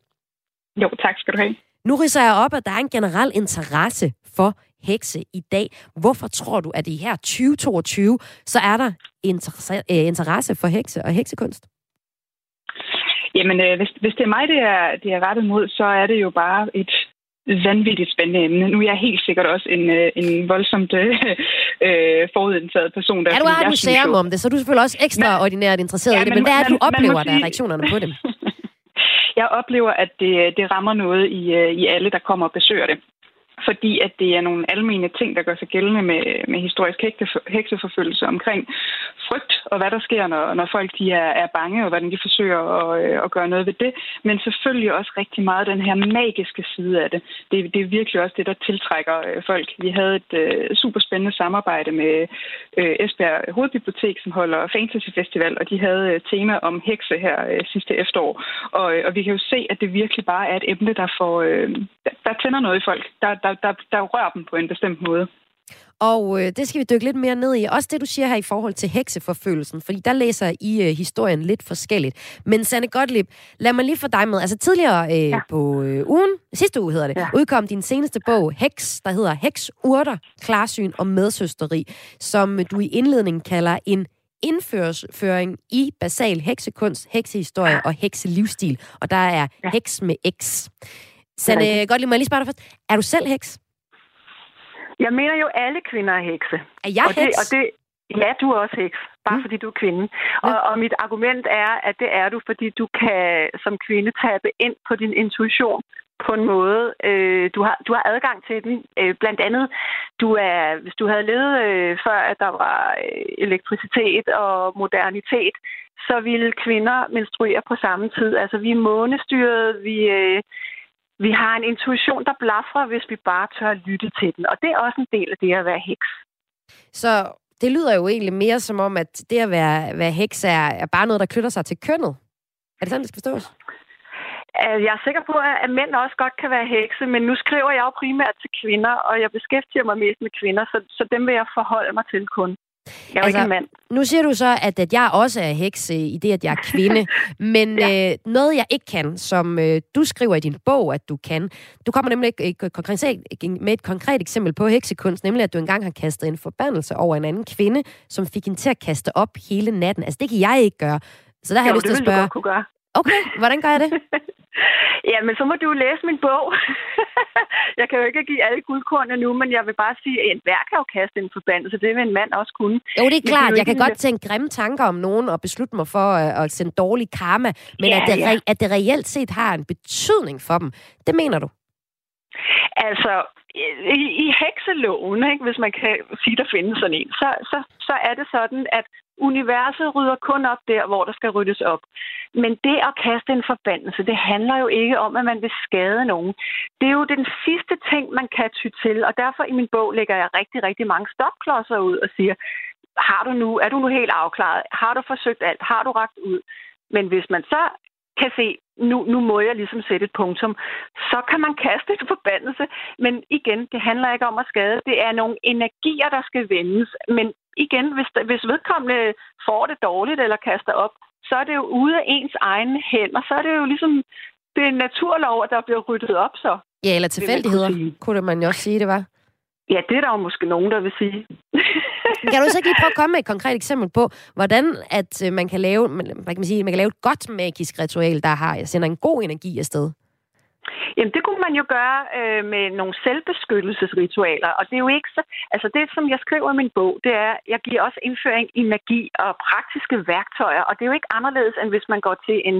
Jo, tak skal du have. Nu riser jeg op, at der er en generel interesse for hekse i dag. Hvorfor tror du, at i her 2022, så er der øh, interesse for hekse og heksekunst? Jamen, øh, hvis, hvis det er mig, det er, det er rettet mod, så er det jo bare et vanvittigt spændende emne. Nu er jeg helt sikkert også en, øh, en voldsomt øh, øh, forudindtaget person. Der, ja, du har et museum om det, så er du selvfølgelig også ekstraordinært interesseret ja, i det. Men, men hvad er det, du oplever, der er reaktionerne på det? jeg oplever, at det, det rammer noget i, øh, i alle, der kommer og besøger det fordi at det er nogle almene ting, der gør sig gældende med, med historisk hekseforfølgelse omkring frygt og hvad der sker, når, når folk de er, er bange, og hvordan de forsøger at, øh, at gøre noget ved det. Men selvfølgelig også rigtig meget den her magiske side af det. Det, det er virkelig også det, der tiltrækker øh, folk. Vi havde et øh, uh, super spændende samarbejde med uh, Esbjerg Hovedbibliotek, som holder Fantasy Festival, og de havde uh, tema om hekse her uh, sidste efterår. Og, uh, og vi kan jo se, at det virkelig bare er et emne, der får uh, der, der tænder noget i folk. Der, der, der, der rører dem på en bestemt måde. Og øh, det skal vi dykke lidt mere ned i. Også det, du siger her i forhold til hekseforfølgelsen, fordi der læser I øh, historien lidt forskelligt. Men Sanne Gottlieb, lad mig lige få dig med. Altså tidligere øh, ja. på øh, ugen, sidste uge hedder det, ja. udkom din seneste bog, Heks, der hedder Heks, Urter, Klarsyn og Medsøsteri, som du i indledningen kalder en indføring i basal heksekunst, heksehistorie og hekselivsstil. Og der er ja. heks med X. Sanne Gottlieb, må jeg lige spørge dig først. Er du selv heks? Jeg mener jo, alle kvinder er hekse. Er jeg og det, heks? Og det, ja, du er også heks, bare mm. fordi du er kvinde. Ja. Og, og mit argument er, at det er du, fordi du kan som kvinde tabe ind på din intuition på en måde. Øh, du, har, du har adgang til den. Øh, blandt andet, du er, hvis du havde levet øh, før, at der var øh, elektricitet og modernitet, så ville kvinder menstruere på samme tid. Altså, vi er månestyret, vi... Øh, vi har en intuition, der blafrer, hvis vi bare tør at lytte til den. Og det er også en del af det at være heks. Så det lyder jo egentlig mere som om, at det at være, være heks er, er bare noget, der knytter sig til kønnet. Er det sådan, det skal forstås? Jeg er sikker på, at mænd også godt kan være hekse, men nu skriver jeg jo primært til kvinder, og jeg beskæftiger mig mest med kvinder, så, så dem vil jeg forholde mig til kun. Jeg er altså, ikke mand. Nu siger du så, at, at jeg også er heks i det, at jeg er kvinde. Men ja. øh, noget, jeg ikke kan, som øh, du skriver i din bog, at du kan. Du kommer nemlig ikke, ikke konkret, med et konkret eksempel på heksekunst, nemlig at du engang har kastet en forbandelse over en anden kvinde, som fik hende til at kaste op hele natten. Altså, det kan jeg ikke gøre. Så der har jo, jeg lyst til at spørge... Okay, hvordan gør jeg det? ja, men så må du læse min bog. jeg kan jo ikke give alle guldkornene nu, men jeg vil bare sige, at hver kan jo kaste en forbandelse. Det vil en mand også kunne. Jo, det er klart. Det er jeg kan godt tænke grimme tanker om nogen og beslutte mig for at, at sende dårlig karma, men ja, at, det, ja. at det reelt set har en betydning for dem, det mener du? Altså, i, i hekseloven, ikke, hvis man kan sige, der findes sådan en, så, så, så er det sådan, at universet rydder kun op der, hvor der skal ryddes op. Men det at kaste en forbandelse, det handler jo ikke om, at man vil skade nogen. Det er jo den sidste ting, man kan ty til, og derfor i min bog lægger jeg rigtig, rigtig mange stopklodser ud og siger, har du nu, er du nu helt afklaret? Har du forsøgt alt? Har du ragt ud? Men hvis man så kan se, nu, nu må jeg ligesom sætte et punktum, så kan man kaste et forbandelse. Men igen, det handler ikke om at skade. Det er nogle energier, der skal vendes. Men igen, hvis, hvis vedkommende får det dårligt eller kaster op, så er det jo ude af ens egne hænder. Så er det jo ligesom, det er en naturlov, at der bliver ryddet op så. Ja, eller tilfældigheder, kunne, kunne man jo også sige, det var. Ja, det er der jo måske nogen, der vil sige. kan du så ikke lige prøve at komme med et konkret eksempel på, hvordan at øh, man kan lave, hvad kan man sige, man kan lave et godt magisk ritual, der har, sender en god energi afsted? Jamen, det kunne man jo gøre øh, med nogle selvbeskyttelsesritualer, og det er jo ikke så... Altså, det, som jeg skriver i min bog, det er, jeg giver også indføring i magi og praktiske værktøjer, og det er jo ikke anderledes, end hvis man går til en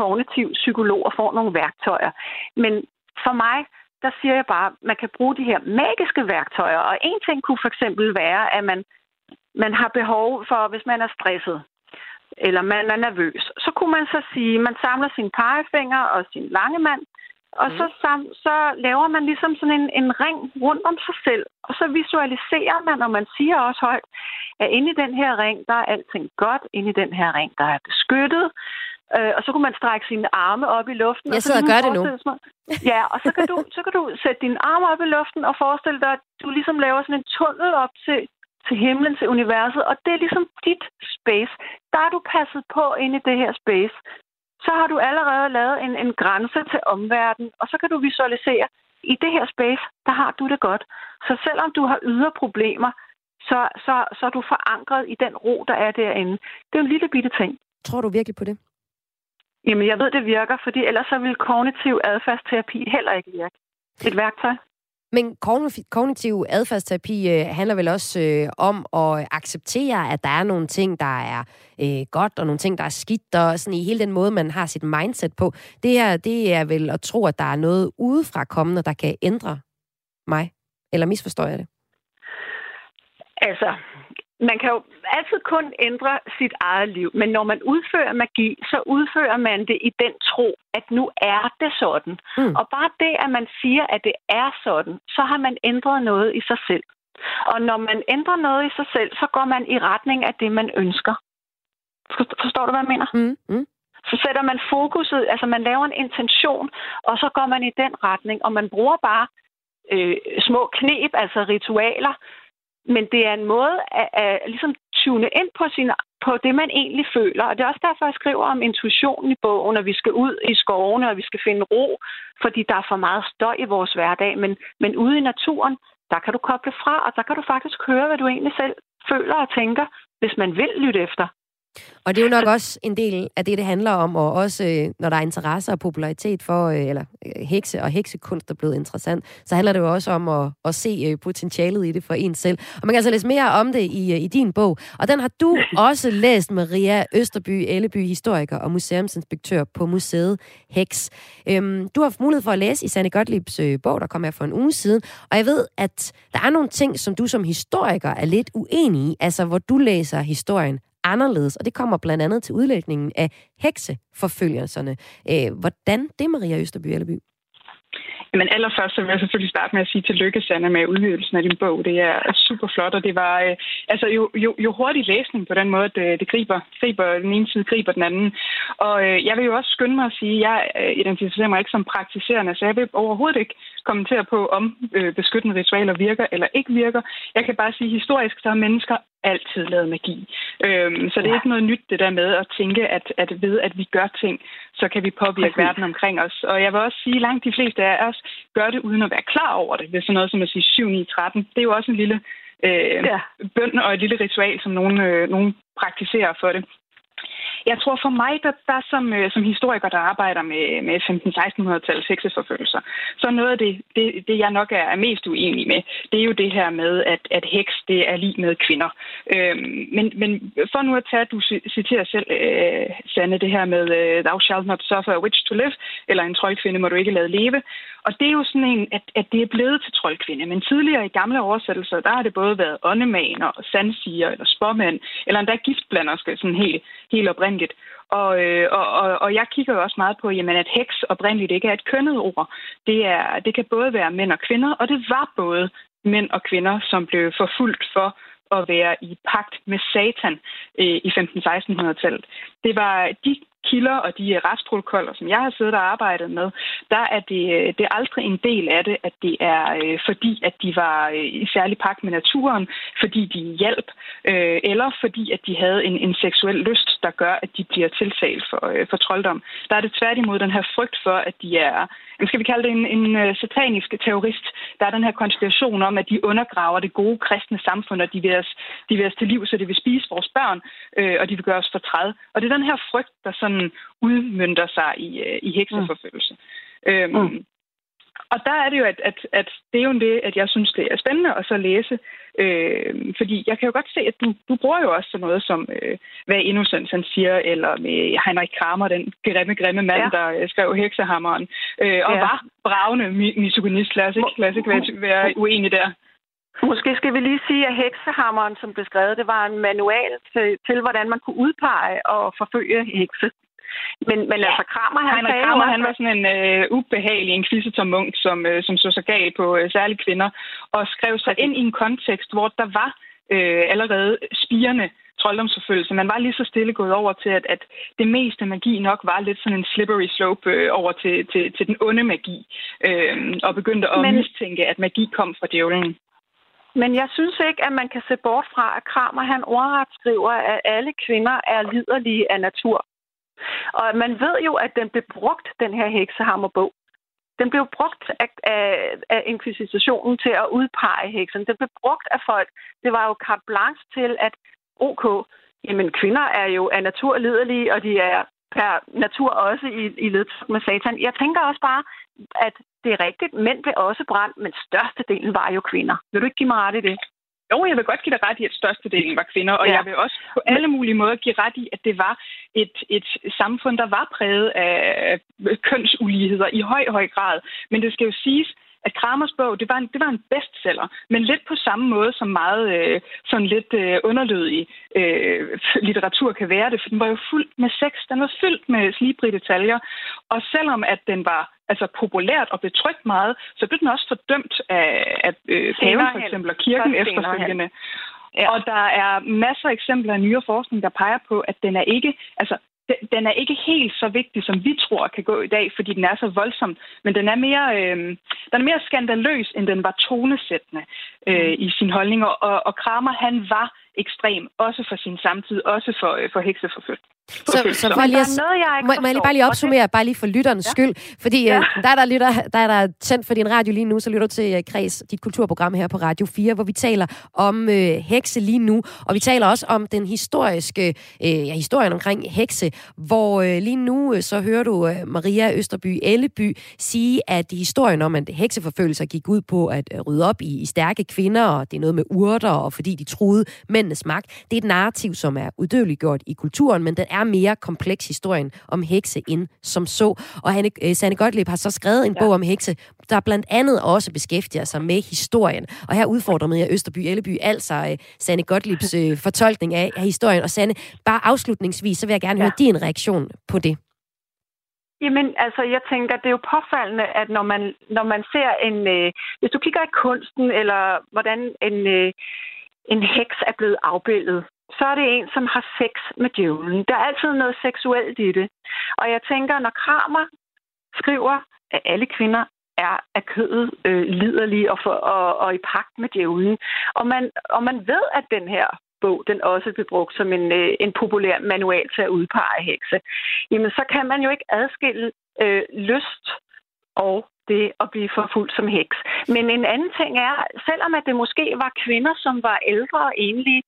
kognitiv psykolog og får nogle værktøjer. Men for mig, der siger jeg bare, at man kan bruge de her magiske værktøjer, og en ting kunne for eksempel være, at man, man har behov for, hvis man er stresset, eller man er nervøs, så kunne man så sige, at man samler sin pegefinger og sin lange mand, og mm. så, sam, så laver man ligesom sådan en, en ring rundt om sig selv, og så visualiserer man, og man siger også højt, at inde i den her ring, der er alting godt, inde i den her ring, der er beskyttet, øh, og så kunne man strække sine arme op i luften. Jeg sidder og, og gør det nu. Ja, og så kan, du, så kan du sætte dine arme op i luften og forestille dig, at du ligesom laver sådan en tunnel op til, til himlen, til universet, og det er ligesom dit space. Der er du passet på inde i det her space så har du allerede lavet en, en grænse til omverdenen, og så kan du visualisere, i det her space, der har du det godt. Så selvom du har ydre problemer, så, så, så er du forankret i den ro, der er derinde. Det er en lille bitte ting. Tror du virkelig på det? Jamen, jeg ved, det virker, fordi ellers så vil kognitiv adfærdsterapi heller ikke virke. et værktøj. Men kognitiv adfærdsterapi øh, handler vel også øh, om at acceptere, at der er nogle ting, der er øh, godt, og nogle ting, der er skidt, og sådan i hele den måde, man har sit mindset på. Det her, det er vel at tro, at der er noget udefra kommende, der kan ændre mig. Eller misforstår jeg det? Altså, man kan jo altid kun ændre sit eget liv, men når man udfører magi, så udfører man det i den tro, at nu er det sådan. Mm. Og bare det, at man siger, at det er sådan, så har man ændret noget i sig selv. Og når man ændrer noget i sig selv, så går man i retning af det, man ønsker. Forstår du, hvad jeg mener? Mm. Mm. Så sætter man fokuset, altså man laver en intention, og så går man i den retning, og man bruger bare øh, små knep, altså ritualer, men det er en måde at, at ligesom tune ind på, sin, på det, man egentlig føler. Og det er også derfor, jeg skriver om intuitionen i bogen, og vi skal ud i skovene, og vi skal finde ro, fordi der er for meget støj i vores hverdag. Men, men ude i naturen, der kan du koble fra, og der kan du faktisk høre, hvad du egentlig selv føler og tænker, hvis man vil lytte efter. Og det er jo nok også en del af det, det handler om, og også øh, når der er interesse og popularitet for, øh, eller øh, hekse og heksekunst er blevet interessant, så handler det jo også om at, at se potentialet i det for en selv. Og man kan altså læse mere om det i, i din bog. Og den har du også læst, Maria Østerby, Elleby, historiker og museumsinspektør på museet Heks. Øhm, du har haft mulighed for at læse i Sanne Gottliebs bog, der kom her for en uge siden, og jeg ved, at der er nogle ting, som du som historiker er lidt uenig i, altså hvor du læser historien anderledes, og det kommer blandt andet til udlægningen af hekseforfølgelserne. Øh, hvordan det, Maria Østerby Elleby? Men allerførst så vil jeg selvfølgelig starte med at sige tillykke, Sanne, med udgivelsen af din bog. Det er super flot, og det var øh, altså jo, jo, jo hurtig læsning på den måde, det, det griber, griber den ene side, griber den anden. Og øh, jeg vil jo også skynde mig at sige, at jeg øh, identificerer mig ikke som praktiserende, så jeg vil overhovedet ikke kommentere på, om øh, beskyttende ritualer virker eller ikke virker. Jeg kan bare sige, at historisk så har mennesker altid lavet magi. Øhm, så det er ikke noget nyt, det der med at tænke, at, at ved at vi gør ting, så kan vi påvirke Præcis. verden omkring os. Og jeg vil også sige, at langt de fleste af os gør det uden at være klar over det. Det er sådan noget som at sige 7, 9, 13. Det er jo også en lille øh, ja. bøn og et lille ritual, som nogen, øh, nogen praktiserer for det. Jeg tror for mig, der, der som, øh, som historiker, der arbejder med, med 15-1600-tallets hekseforfølgelser, så noget af det, det, det, jeg nok er mest uenig med, det er jo det her med, at, at heks, det er lige med kvinder. Øhm, men, men for nu at tage, du citerer selv, øh, Sanne, det her med, øh, thou shalt not suffer a witch to live, eller en troldkvinde må du ikke lade leve. Og det er jo sådan en, at, at det er blevet til troldkvinde. Men tidligere i gamle oversættelser, der har det både været åndemaner, sandsiger eller spåmænd, eller endda giftblanderske, sådan helt, helt oprindeligt. Og, øh, og, og, og jeg kigger jo også meget på, jamen, at heks oprindeligt ikke er et kønnet ord. Det, er, det kan både være mænd og kvinder, og det var både mænd og kvinder, som blev forfulgt for at være i pagt med Satan øh, i 15-1600-tallet. Det var de kilder og de retsprotokoller, som jeg har siddet og arbejdet med, der er det, det er aldrig en del af det, at det er øh, fordi, at de var øh, i særlig pagt med naturen, fordi de hjalp, øh, eller fordi, at de havde en, en seksuel lyst, der gør, at de bliver tiltalt for, øh, for trolddom. Der er det tværtimod den her frygt for, at de er, skal vi kalde det en, en øh, satanisk terrorist. Der er den her konspiration om, at de undergraver det gode kristne samfund, og de vil os, de vil os til liv, så de vil spise vores børn, øh, og de vil gøre os fortræd. Og det er den her frygt, der sådan udmyndter sig i, uh, i hekseforfølgelse. Mm. Øhm, mm. Og der er det jo, at, at, at det er jo det, at jeg synes, det er spændende at så læse. Øh, fordi jeg kan jo godt se, at du, du bruger jo også sådan noget som, øh, hvad Innocent han siger, eller med Heinrich Kramer, den grimme, grimme mand, ja. der øh, skrev Heksehammeren, øh, og ja. var bravende misogynist. Lad os ikke, lad os ikke være, være uenige der. Måske skal vi lige sige, at heksehammeren, som blev skrevet, det var en manual til, til hvordan man kunne udpege og forfølge hekse. Men, men ja. altså Kramer, han, han, Kramer, han var sådan en øh, ubehagelig inquisitor munk, som, øh, som så sig gal på øh, særlige kvinder, og skrev sig ind i en kontekst, hvor der var øh, allerede spirende trolddomsforfølgelse. Man var lige så stille gået over til, at, at det meste magi nok var lidt sådan en slippery slope øh, over til, til, til den onde magi, øh, og begyndte at Men... mistænke, at magi kom fra djævlen. Men jeg synes ikke, at man kan se bort fra, at Kramer han ordret skriver, at alle kvinder er liderlige af natur. Og man ved jo, at den blev brugt, den her heksehammerbog. Den blev brugt af, af, af inkvisitionen til at udpege heksen. Den blev brugt af folk. Det var jo carte blanche til, at OK, jamen kvinder er jo af natur liderlige, og de er per natur også i, i ledtog med satan. Jeg tænker også bare, at det er rigtigt, mænd blev også brændt, men størstedelen var jo kvinder. Vil du ikke give mig ret i det? Jo, jeg vil godt give dig ret i, at størstedelen var kvinder, og ja. jeg vil også på alle mulige måder give ret i, at det var et, et samfund, der var præget af kønsuligheder i høj, høj grad. Men det skal jo siges, at Kramers bog, det var en, det var en bestseller, men lidt på samme måde som meget øh, sådan lidt øh, underlødig øh, litteratur kan være det, for den var jo fuld med sex, den var fyldt med slibrige detaljer, og selvom at den var altså populært og betrykt meget, så blev den også fordømt af, af øh, paven for eksempel og kirken efterfølgende. Ja. Og der er masser af eksempler af nyere forskning, der peger på, at den er ikke, altså den er ikke helt så vigtig, som vi tror kan gå i dag, fordi den er så voldsom. Men den er mere, øh, den er mere skandaløs, end den var tonesættende øh, i sin holdning. Og, og Kramer, han var ekstrem, også for sin samtid, også for, øh, for hekseforfølg. Så, så for lige, at, noget, jeg må, må jeg lige bare lige opsummere, bare lige for lytternes ja. skyld, fordi ja. øh, der, der, lytter, der er der tændt for din radio lige nu, så lytter du til uh, Kreds, dit kulturprogram her på Radio 4, hvor vi taler om øh, hekse lige nu, og vi taler også om den historiske, øh, ja, historien omkring hekse, hvor øh, lige nu øh, så hører du øh, Maria Østerby Elleby sige, at historien om, at hekseforfølgelser gik ud på at øh, rydde op i, i stærke kvinder, og det er noget med urter, og fordi de troede mændenes magt, det er et narrativ, som er udøveligt gjort i kulturen, men den er mere kompleks historien om hekse end som så. Og Hanne, uh, Sanne Gottlieb har så skrevet en ja. bog om hekse, der blandt andet også beskæftiger sig med historien. Og her udfordrer med Østerby Elleby, altså uh, Sanne Gottliebs uh, fortolkning af, af historien. Og Sanne, bare afslutningsvis, så vil jeg gerne ja. høre din reaktion på det. Jamen, altså, jeg tænker, det er jo påfaldende, at når man, når man ser en... Øh, hvis du kigger i kunsten, eller hvordan en, øh, en heks er blevet afbildet, så er det en, som har sex med djævlen. Der er altid noget seksuelt i det. Og jeg tænker, når Kramer skriver, at alle kvinder er af kødet øh, liderlige og, for, og, og i pagt med djævlen, og man, og man ved, at den her bog, den også blev brugt som en, øh, en populær manual til at udpege hekse, jamen så kan man jo ikke adskille øh, lyst og det at blive forfulgt som heks. Men en anden ting er, selvom at det måske var kvinder, som var ældre og enlige,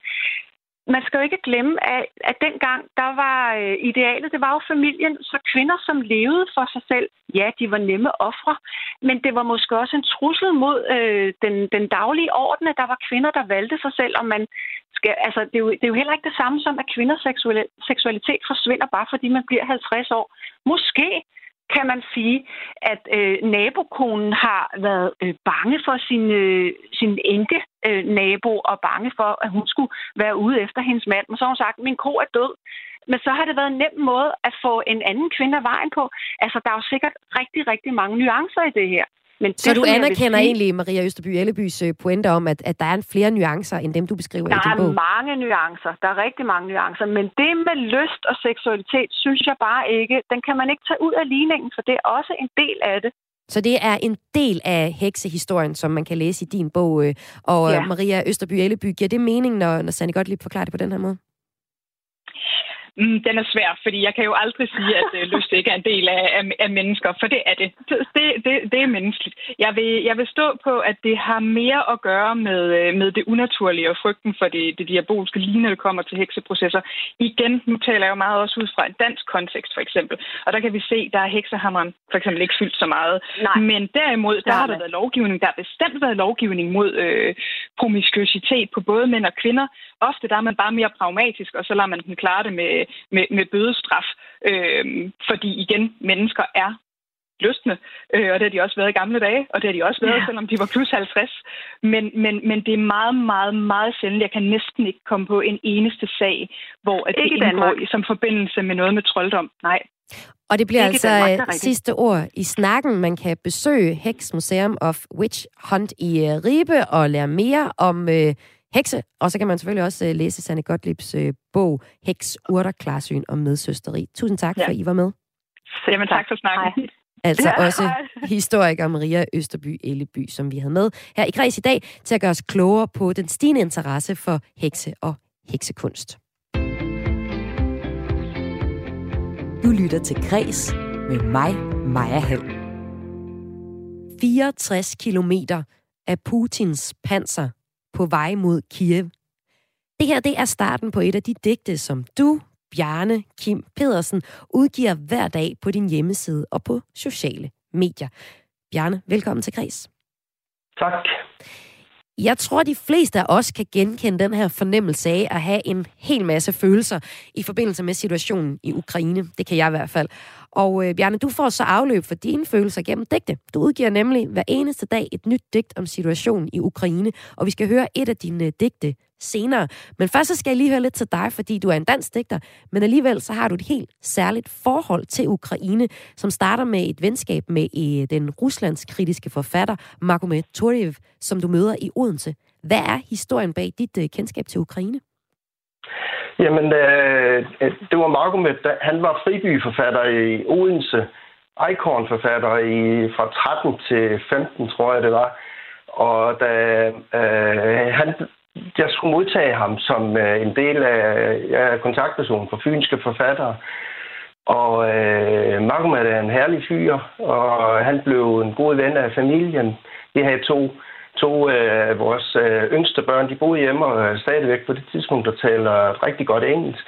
man skal jo ikke glemme, at, at dengang, der var øh, idealet, det var jo familien, så kvinder, som levede for sig selv, ja, de var nemme ofre, men det var måske også en trussel mod øh, den, den daglige orden, at der var kvinder, der valgte sig selv, og man skal, altså, det er, jo, det er jo heller ikke det samme som, at kvinders seksualitet forsvinder, bare fordi man bliver 50 år. Måske kan man sige, at øh, nabokonen har været øh, bange for sin, øh, sin enke øh, nabo og bange for, at hun skulle være ude efter hendes mand. Men så har hun sagt, min ko er død. Men så har det været en nem måde at få en anden kvinde af vejen på. Altså, der er jo sikkert rigtig, rigtig mange nuancer i det her. Men det, så du anerkender sige, egentlig Maria Østerby Ellebys øh, pointe om, at, at der er flere nuancer, end dem, du beskriver i din bog? Der er mange nuancer. Der er rigtig mange nuancer. Men det med lyst og seksualitet, synes jeg bare ikke, den kan man ikke tage ud af ligningen, for det er også en del af det. Så det er en del af heksehistorien, som man kan læse i din bog. Øh, og ja. Maria Østerby Elleby, giver det mening, når, når Sanne Gottlieb forklarer det på den her måde? Mm, den er svær, fordi jeg kan jo aldrig sige, at øh, lyst ikke er en del af, af, af mennesker, for det er det. Det, det, det er menneskeligt. Jeg vil, jeg vil stå på, at det har mere at gøre med, øh, med det unaturlige og frygten for det, det diabolske, lige når det kommer til hekseprocesser. Igen, nu taler jeg jo meget også ud fra en dansk kontekst, for eksempel. Og der kan vi se, der er heksehammeren for eksempel ikke fyldt så meget. Nej. Men derimod, der har der været lovgivning. Der har bestemt været lovgivning mod øh, promiskuitet på både mænd og kvinder. Ofte der er man bare mere pragmatisk, og så lader man den klare det med, med, med bødestraf. Øh, fordi igen, mennesker er lystne, øh, og det har de også været i gamle dage, og det har de også været, ja. selvom de var plus 50. Men, men, men det er meget, meget, meget sjældent. Jeg kan næsten ikke komme på en eneste sag, hvor at det indgår i, som forbindelse med noget med trolddom. Nej. Og det bliver ikke altså Danmark, sidste ord i snakken. Man kan besøge Hex Museum of Witch Hunt i øh, Ribe og lære mere om øh, hekse. Og så kan man selvfølgelig også uh, læse Sanne Gottliebs uh, bog Heks, Urter, Klarsyn og Medsøsteri. Tusind tak, ja. for at I var med. Jamen tak for snakken. Altså ja, også historiker Maria Østerby Elleby, som vi havde med her i Græs i dag, til at gøre os klogere på den stigende interesse for hekse og heksekunst. Du lytter til Græs med mig, Maja Hall. 64 kilometer af Putins panser på vej mod Kiev. Det her det er starten på et af de digte, som du, Bjarne Kim Pedersen, udgiver hver dag på din hjemmeside og på sociale medier. Bjarne, velkommen til Græs. Tak. Jeg tror, de fleste af os kan genkende den her fornemmelse af at have en hel masse følelser i forbindelse med situationen i Ukraine. Det kan jeg i hvert fald. Og øh, Bjarne, du får så afløb for dine følelser gennem digte. Du udgiver nemlig hver eneste dag et nyt digt om situationen i Ukraine, og vi skal høre et af dine øh, digte senere. Men først så skal jeg lige høre lidt til dig, fordi du er en dansk digter, men alligevel så har du et helt særligt forhold til Ukraine, som starter med et venskab med øh, den ruslandskritiske forfatter Magomed Toriev, som du møder i Odense. Hvad er historien bag dit øh, kendskab til Ukraine? Jamen, øh, det var Magomed, han var fribyforfatter i Odense, Icon-forfatter i, fra 13 til 15, tror jeg det var. Og da øh, han jeg skulle modtage ham som øh, en del af ja, kontaktpersonen for fynske forfattere. Og øh, Magomed er en herlig fyr, og han blev en god ven af familien. Vi havde to, to af øh, vores øh, yngste børn, de boede hjemme og øh, stadigvæk på det tidspunkt, der taler rigtig godt engelsk.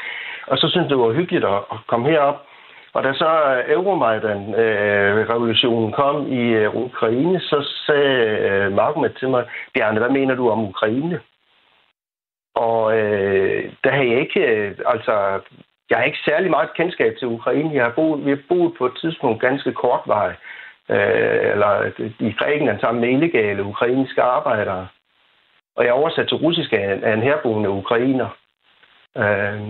Og så syntes det var hyggeligt at, at komme herop. Og da så Euromaidan-revolutionen øh, øh kom i øh, Ukraine, så sagde øh, til mig, Bjarne, hvad mener du om Ukraine? Og øh, der har jeg ikke, øh, altså, jeg har ikke særlig meget kendskab til Ukraine. Jeg har boet, vi har boet på et tidspunkt ganske kort vej, øh, eller i Grækenland sammen med illegale ukrainske arbejdere. Og jeg er oversat til russisk af, en herboende ukrainer. Øh,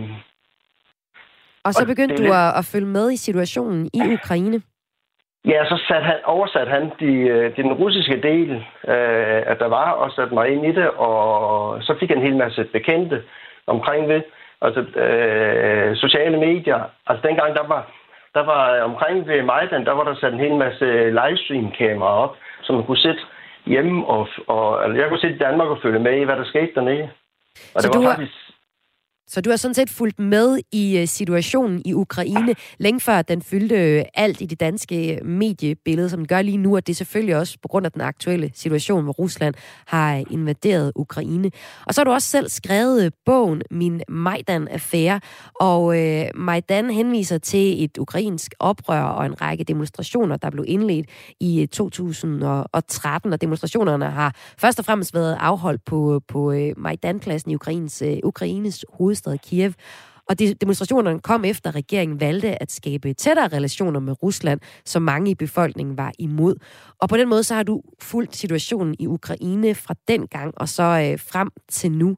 og så begyndte du at, at følge med i situationen i Ukraine? Ja, så sat han, oversat han de, øh, de den russiske del, øh, at der var, og satte mig ind i det, og så fik jeg en hel masse bekendte omkring det. Altså øh, sociale medier. Altså dengang, der var, der var omkring ved Majdan, der var der sat en hel masse livestream-kameraer op, som man kunne sætte hjemme, og, og altså, jeg kunne sætte i Danmark og følge med i, hvad der skete dernede. Og så det var du faktisk... Så du har sådan set fulgt med i øh, situationen i Ukraine, længe før den fyldte øh, alt i det danske øh, mediebillede, som den gør lige nu, og det er selvfølgelig også på grund af den aktuelle situation, hvor Rusland har invaderet Ukraine. Og så har du også selv skrevet bogen Min Majdan-affære, og øh, Majdan henviser til et ukrainsk oprør og en række demonstrationer, der blev indledt i 2013, og demonstrationerne har først og fremmest været afholdt på, på Majdan-pladsen i Ukraines, Ukraines hovedstad hovedstad Kiev. Og de demonstrationerne kom efter, at regeringen valgte at skabe tættere relationer med Rusland, som mange i befolkningen var imod. Og på den måde så har du fulgt situationen i Ukraine fra den gang og så øh, frem til nu.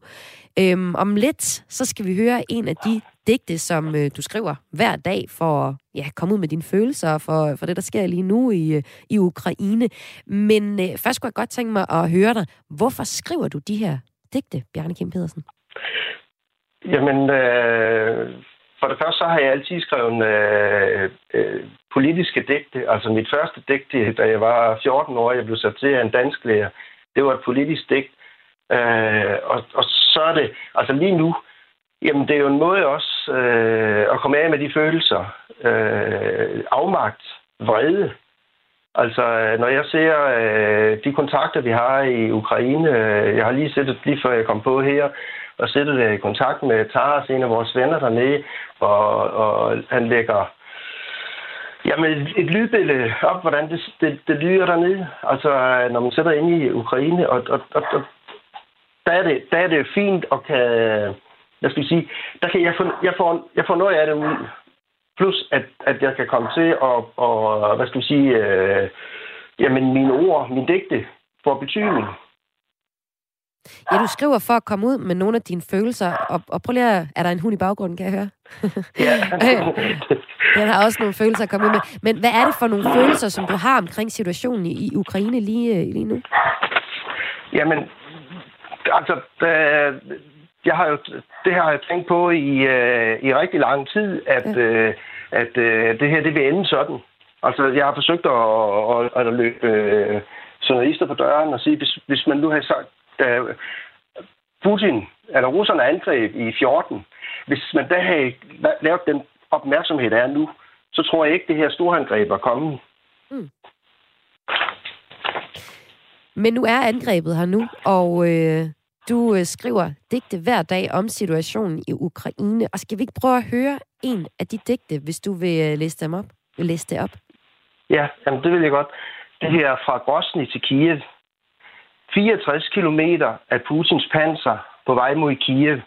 Øhm, om lidt, så skal vi høre en af de digte, som øh, du skriver hver dag for at ja, komme ud med dine følelser for, for det, der sker lige nu i, øh, i Ukraine. Men øh, først kunne jeg godt tænke mig at høre dig. Hvorfor skriver du de her digte, Bjarne Kim Pedersen? Jamen, øh, for det første så har jeg altid skrevet øh, øh, politiske digte. Altså mit første digte, da jeg var 14 år, jeg blev sat til af en dansk lærer, det var et politisk digt. Øh, og, og så er det, altså lige nu, jamen det er jo en måde også øh, at komme af med de følelser. Øh, afmagt, vrede. Altså, øh, når jeg ser øh, de kontakter, vi har i Ukraine, øh, jeg har lige siddet, lige før jeg kom på her, og sætter det øh, i kontakt med Taras, en af vores venner dernede, og, og han lægger Jamen, et lydbillede op, hvordan det, det, det lyder dernede. Altså, øh, når man sætter ind i Ukraine, og, og, og, og der, er det, der er det fint at kan, jeg skal sige, der kan jeg få, jeg får, jeg får noget af det ud. Plus, at, at jeg kan komme til at, og, hvad skal jeg sige, øh, jamen mine ord, min digte får betydning. Ja, du skriver for at komme ud med nogle af dine følelser, og, og prøv lige at... Er der en hund i baggrunden, kan jeg høre? Ja. Den har også nogle følelser at komme ud med. Men hvad er det for nogle følelser, som du har omkring situationen i, i Ukraine lige, øh, lige nu? Jamen, altså, øh, jeg har jo, det har jeg tænkt på i, øh, i rigtig lang tid, at, øh, at øh, det her det vil ende sådan. Altså, jeg har forsøgt at, at, at løbe øh, journalister på døren og sige, hvis, hvis man nu har sagt, da Putin, eller russerne angreb i 14, hvis man da havde lavet den opmærksomhed, der er nu, så tror jeg ikke, det her storangreb er kommet. Mm. Men nu er angrebet her nu, og øh, du øh, skriver digte hver dag om situationen i Ukraine, og skal vi ikke prøve at høre en af de digte, hvis du vil øh, læse dem op? Vil læse det op? Ja, jamen det vil jeg godt. Det her er fra Grosny til Kiev. 64 kilometer af Putins panser på vej mod Kiev,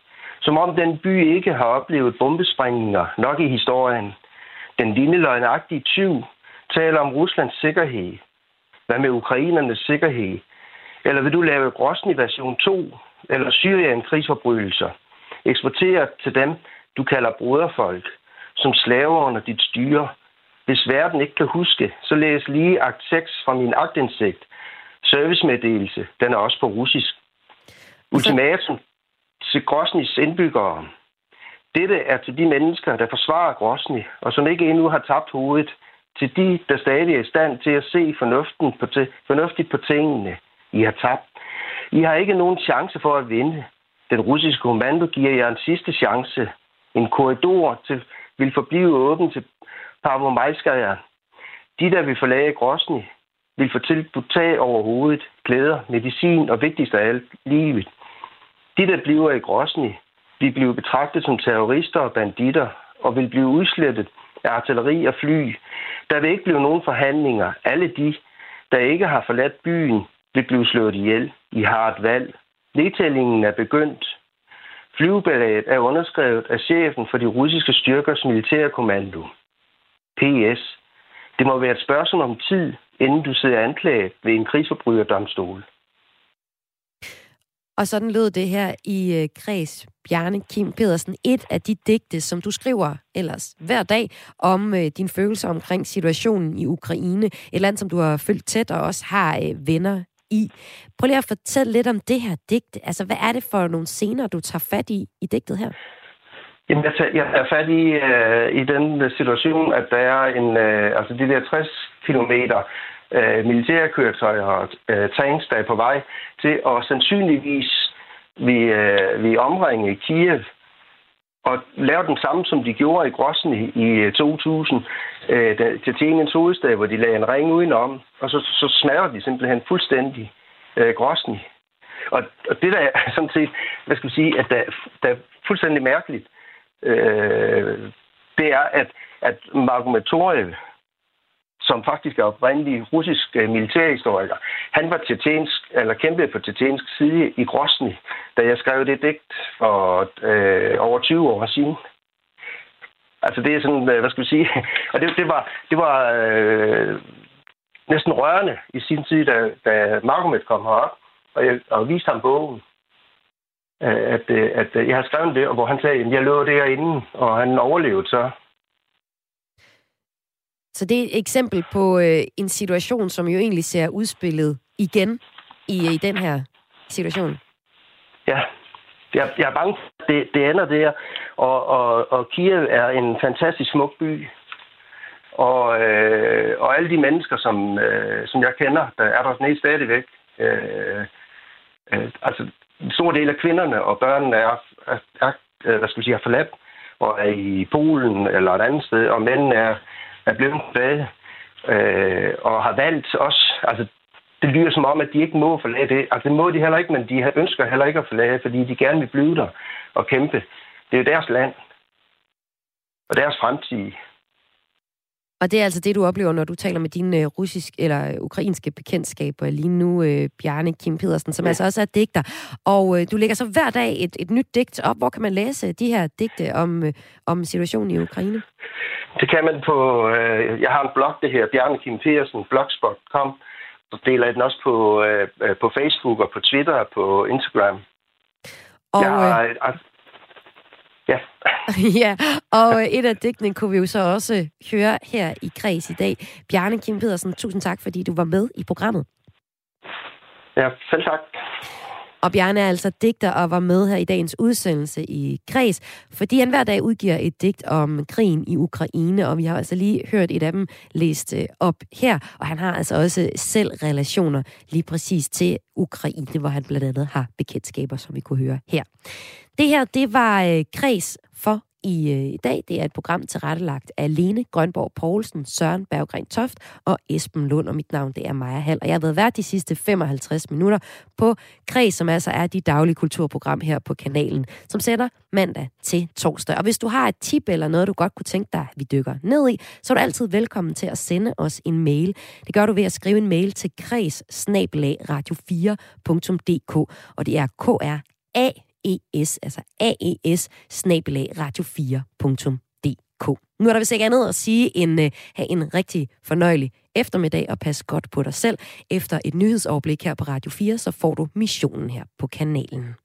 som om den by ikke har oplevet bombesprængninger nok i historien. Den lille løgnagtige tyv taler om Ruslands sikkerhed. Hvad med ukrainernes sikkerhed? Eller vil du lave Grosny version 2? Eller Syrien krigsforbrydelser? Eksportere til dem, du kalder broderfolk, som slaver under dit styre. Hvis verden ikke kan huske, så læs lige akt 6 fra min agtindsigt. Servicemeddelelse, den er også på russisk. Ultimatum til Grosnys indbyggere. Dette er til de mennesker, der forsvarer Grosny, og som ikke endnu har tabt hovedet, til de, der stadig er i stand til at se fornuften på fornuftigt på tingene. I har tabt. I har ikke nogen chance for at vinde. Den russiske kommando giver jer en sidste chance. En korridor til, vil forblive åben til Pavomajskaja. De, der vil forlade Grosny, vil få tilbudt tag over hovedet, klæder, medicin og vigtigst af alt, livet. De, der bliver i Grosny, vil blive betragtet som terrorister og banditter og vil blive udslettet af artilleri og fly. Der vil ikke blive nogen forhandlinger. Alle de, der ikke har forladt byen, vil blive slået ihjel. I har et valg. Nedtællingen er begyndt. Flyvebilledet er underskrevet af chefen for de russiske styrkers militærkommando. PS. Det må være et spørgsmål om tid, inden du sidder anklaget ved en krigsforbryderdomstol. Og sådan lød det her i øh, Kreds Bjarne Kim Pedersen. Et af de digte, som du skriver ellers hver dag om øh, din følelser omkring situationen i Ukraine. Et land, som du har følt tæt og også har øh, venner i. Prøv lige at fortælle lidt om det her digt. Altså, hvad er det for nogle scener, du tager fat i i digtet her? Jamen, jeg tager, jeg tager fat i, øh, i den situation, at der er en, øh, altså de der 60 kilometer øh, militærkøretøjer og øh, tanks, der er på vej til at sandsynligvis vi, øh, vi omringe Kiev og lave den samme, som de gjorde i Grossen i 2000 øh, øh til Tjeniens hovedstad, hvor de lagde en ring udenom, og så, så smadrer de simpelthen fuldstændig øh, Grossen. Og, og det der er sådan set, hvad skal man sige, at der, der er fuldstændig mærkeligt, øh, det er, at, at Marko som faktisk er oprindelig russisk militærhistoriker, han var tjetjensk, eller kæmpede på tjetjensk side i Grosny, da jeg skrev det digt for øh, over 20 år siden. Altså det er sådan, øh, hvad skal vi sige, og det, det var, det var øh, næsten rørende i sin tid, da, da Magomed kom herop, og jeg og viste ham bogen, øh, at, øh, at, at jeg har skrevet det, og hvor han sagde, at jeg lå derinde, og han overlevede så. Så det er et eksempel på øh, en situation, som jo egentlig ser udspillet igen i, øh, i den her situation. Ja, jeg, jeg er bange det, det ender der. Og, og, og Kiev er en fantastisk smuk by. Og, øh, og alle de mennesker, som, øh, som jeg kender, der er der nede stadigvæk. Øh, øh, altså, en stor del af kvinderne og børnene er, er, er øh, hvad skal vi sige, er forladt og er i Polen eller et andet sted, og mændene er er blevet tilbage øh, og har valgt os. altså det lyder som om, at de ikke må forlade det. Altså det må de heller ikke, men de ønsker heller ikke at forlade, fordi de gerne vil blive der og kæmpe. Det er jo deres land og deres fremtid. Og det er altså det, du oplever, når du taler med dine uh, russisk eller uh, ukrainske bekendtskaber lige nu, uh, Bjarne Kim Pedersen, som ja. altså også er digter. Og uh, du lægger så hver dag et, et nyt digt op. Hvor kan man læse de her digte om, uh, om situationen i Ukraine? Det kan man på, uh, jeg har en blog, det her, Bjarne Kim Pedersen, blogspot.com. Så deler jeg den også på, uh, på Facebook og på Twitter og på Instagram. Og, jeg har, Ja. ja, og øh, et af digtene kunne vi jo så også høre her i Kreds i dag. Bjarne Kim Pedersen, tusind tak, fordi du var med i programmet. Ja, selv tak. Og Bjarne er altså digter og var med her i dagens udsendelse i Kreds, fordi han hver dag udgiver et digt om krigen i Ukraine, og vi har altså lige hørt et af dem læst øh, op her, og han har altså også selv relationer lige præcis til Ukraine, hvor han blandt andet har bekendtskaber, som vi kunne høre her. Det her, det var øh, Kreds i, øh, i dag. Det er et program tilrettelagt af Lene Grønborg Poulsen, Søren Berggren Toft og Esben Lund, og mit navn det er Maja Hall. Og jeg har været vært de sidste 55 minutter på Kreds, som altså er de daglige kulturprogram her på kanalen, som sender mandag til torsdag. Og hvis du har et tip eller noget, du godt kunne tænke dig, vi dykker ned i, så er du altid velkommen til at sende os en mail. Det gør du ved at skrive en mail til kreds radio4.dk, og det er k r a AES, altså AES, snabelag radio4.dk. Nu er der vist ikke andet at sige end uh, have en rigtig fornøjelig eftermiddag og pas godt på dig selv. Efter et nyhedsoverblik her på Radio 4, så får du missionen her på kanalen.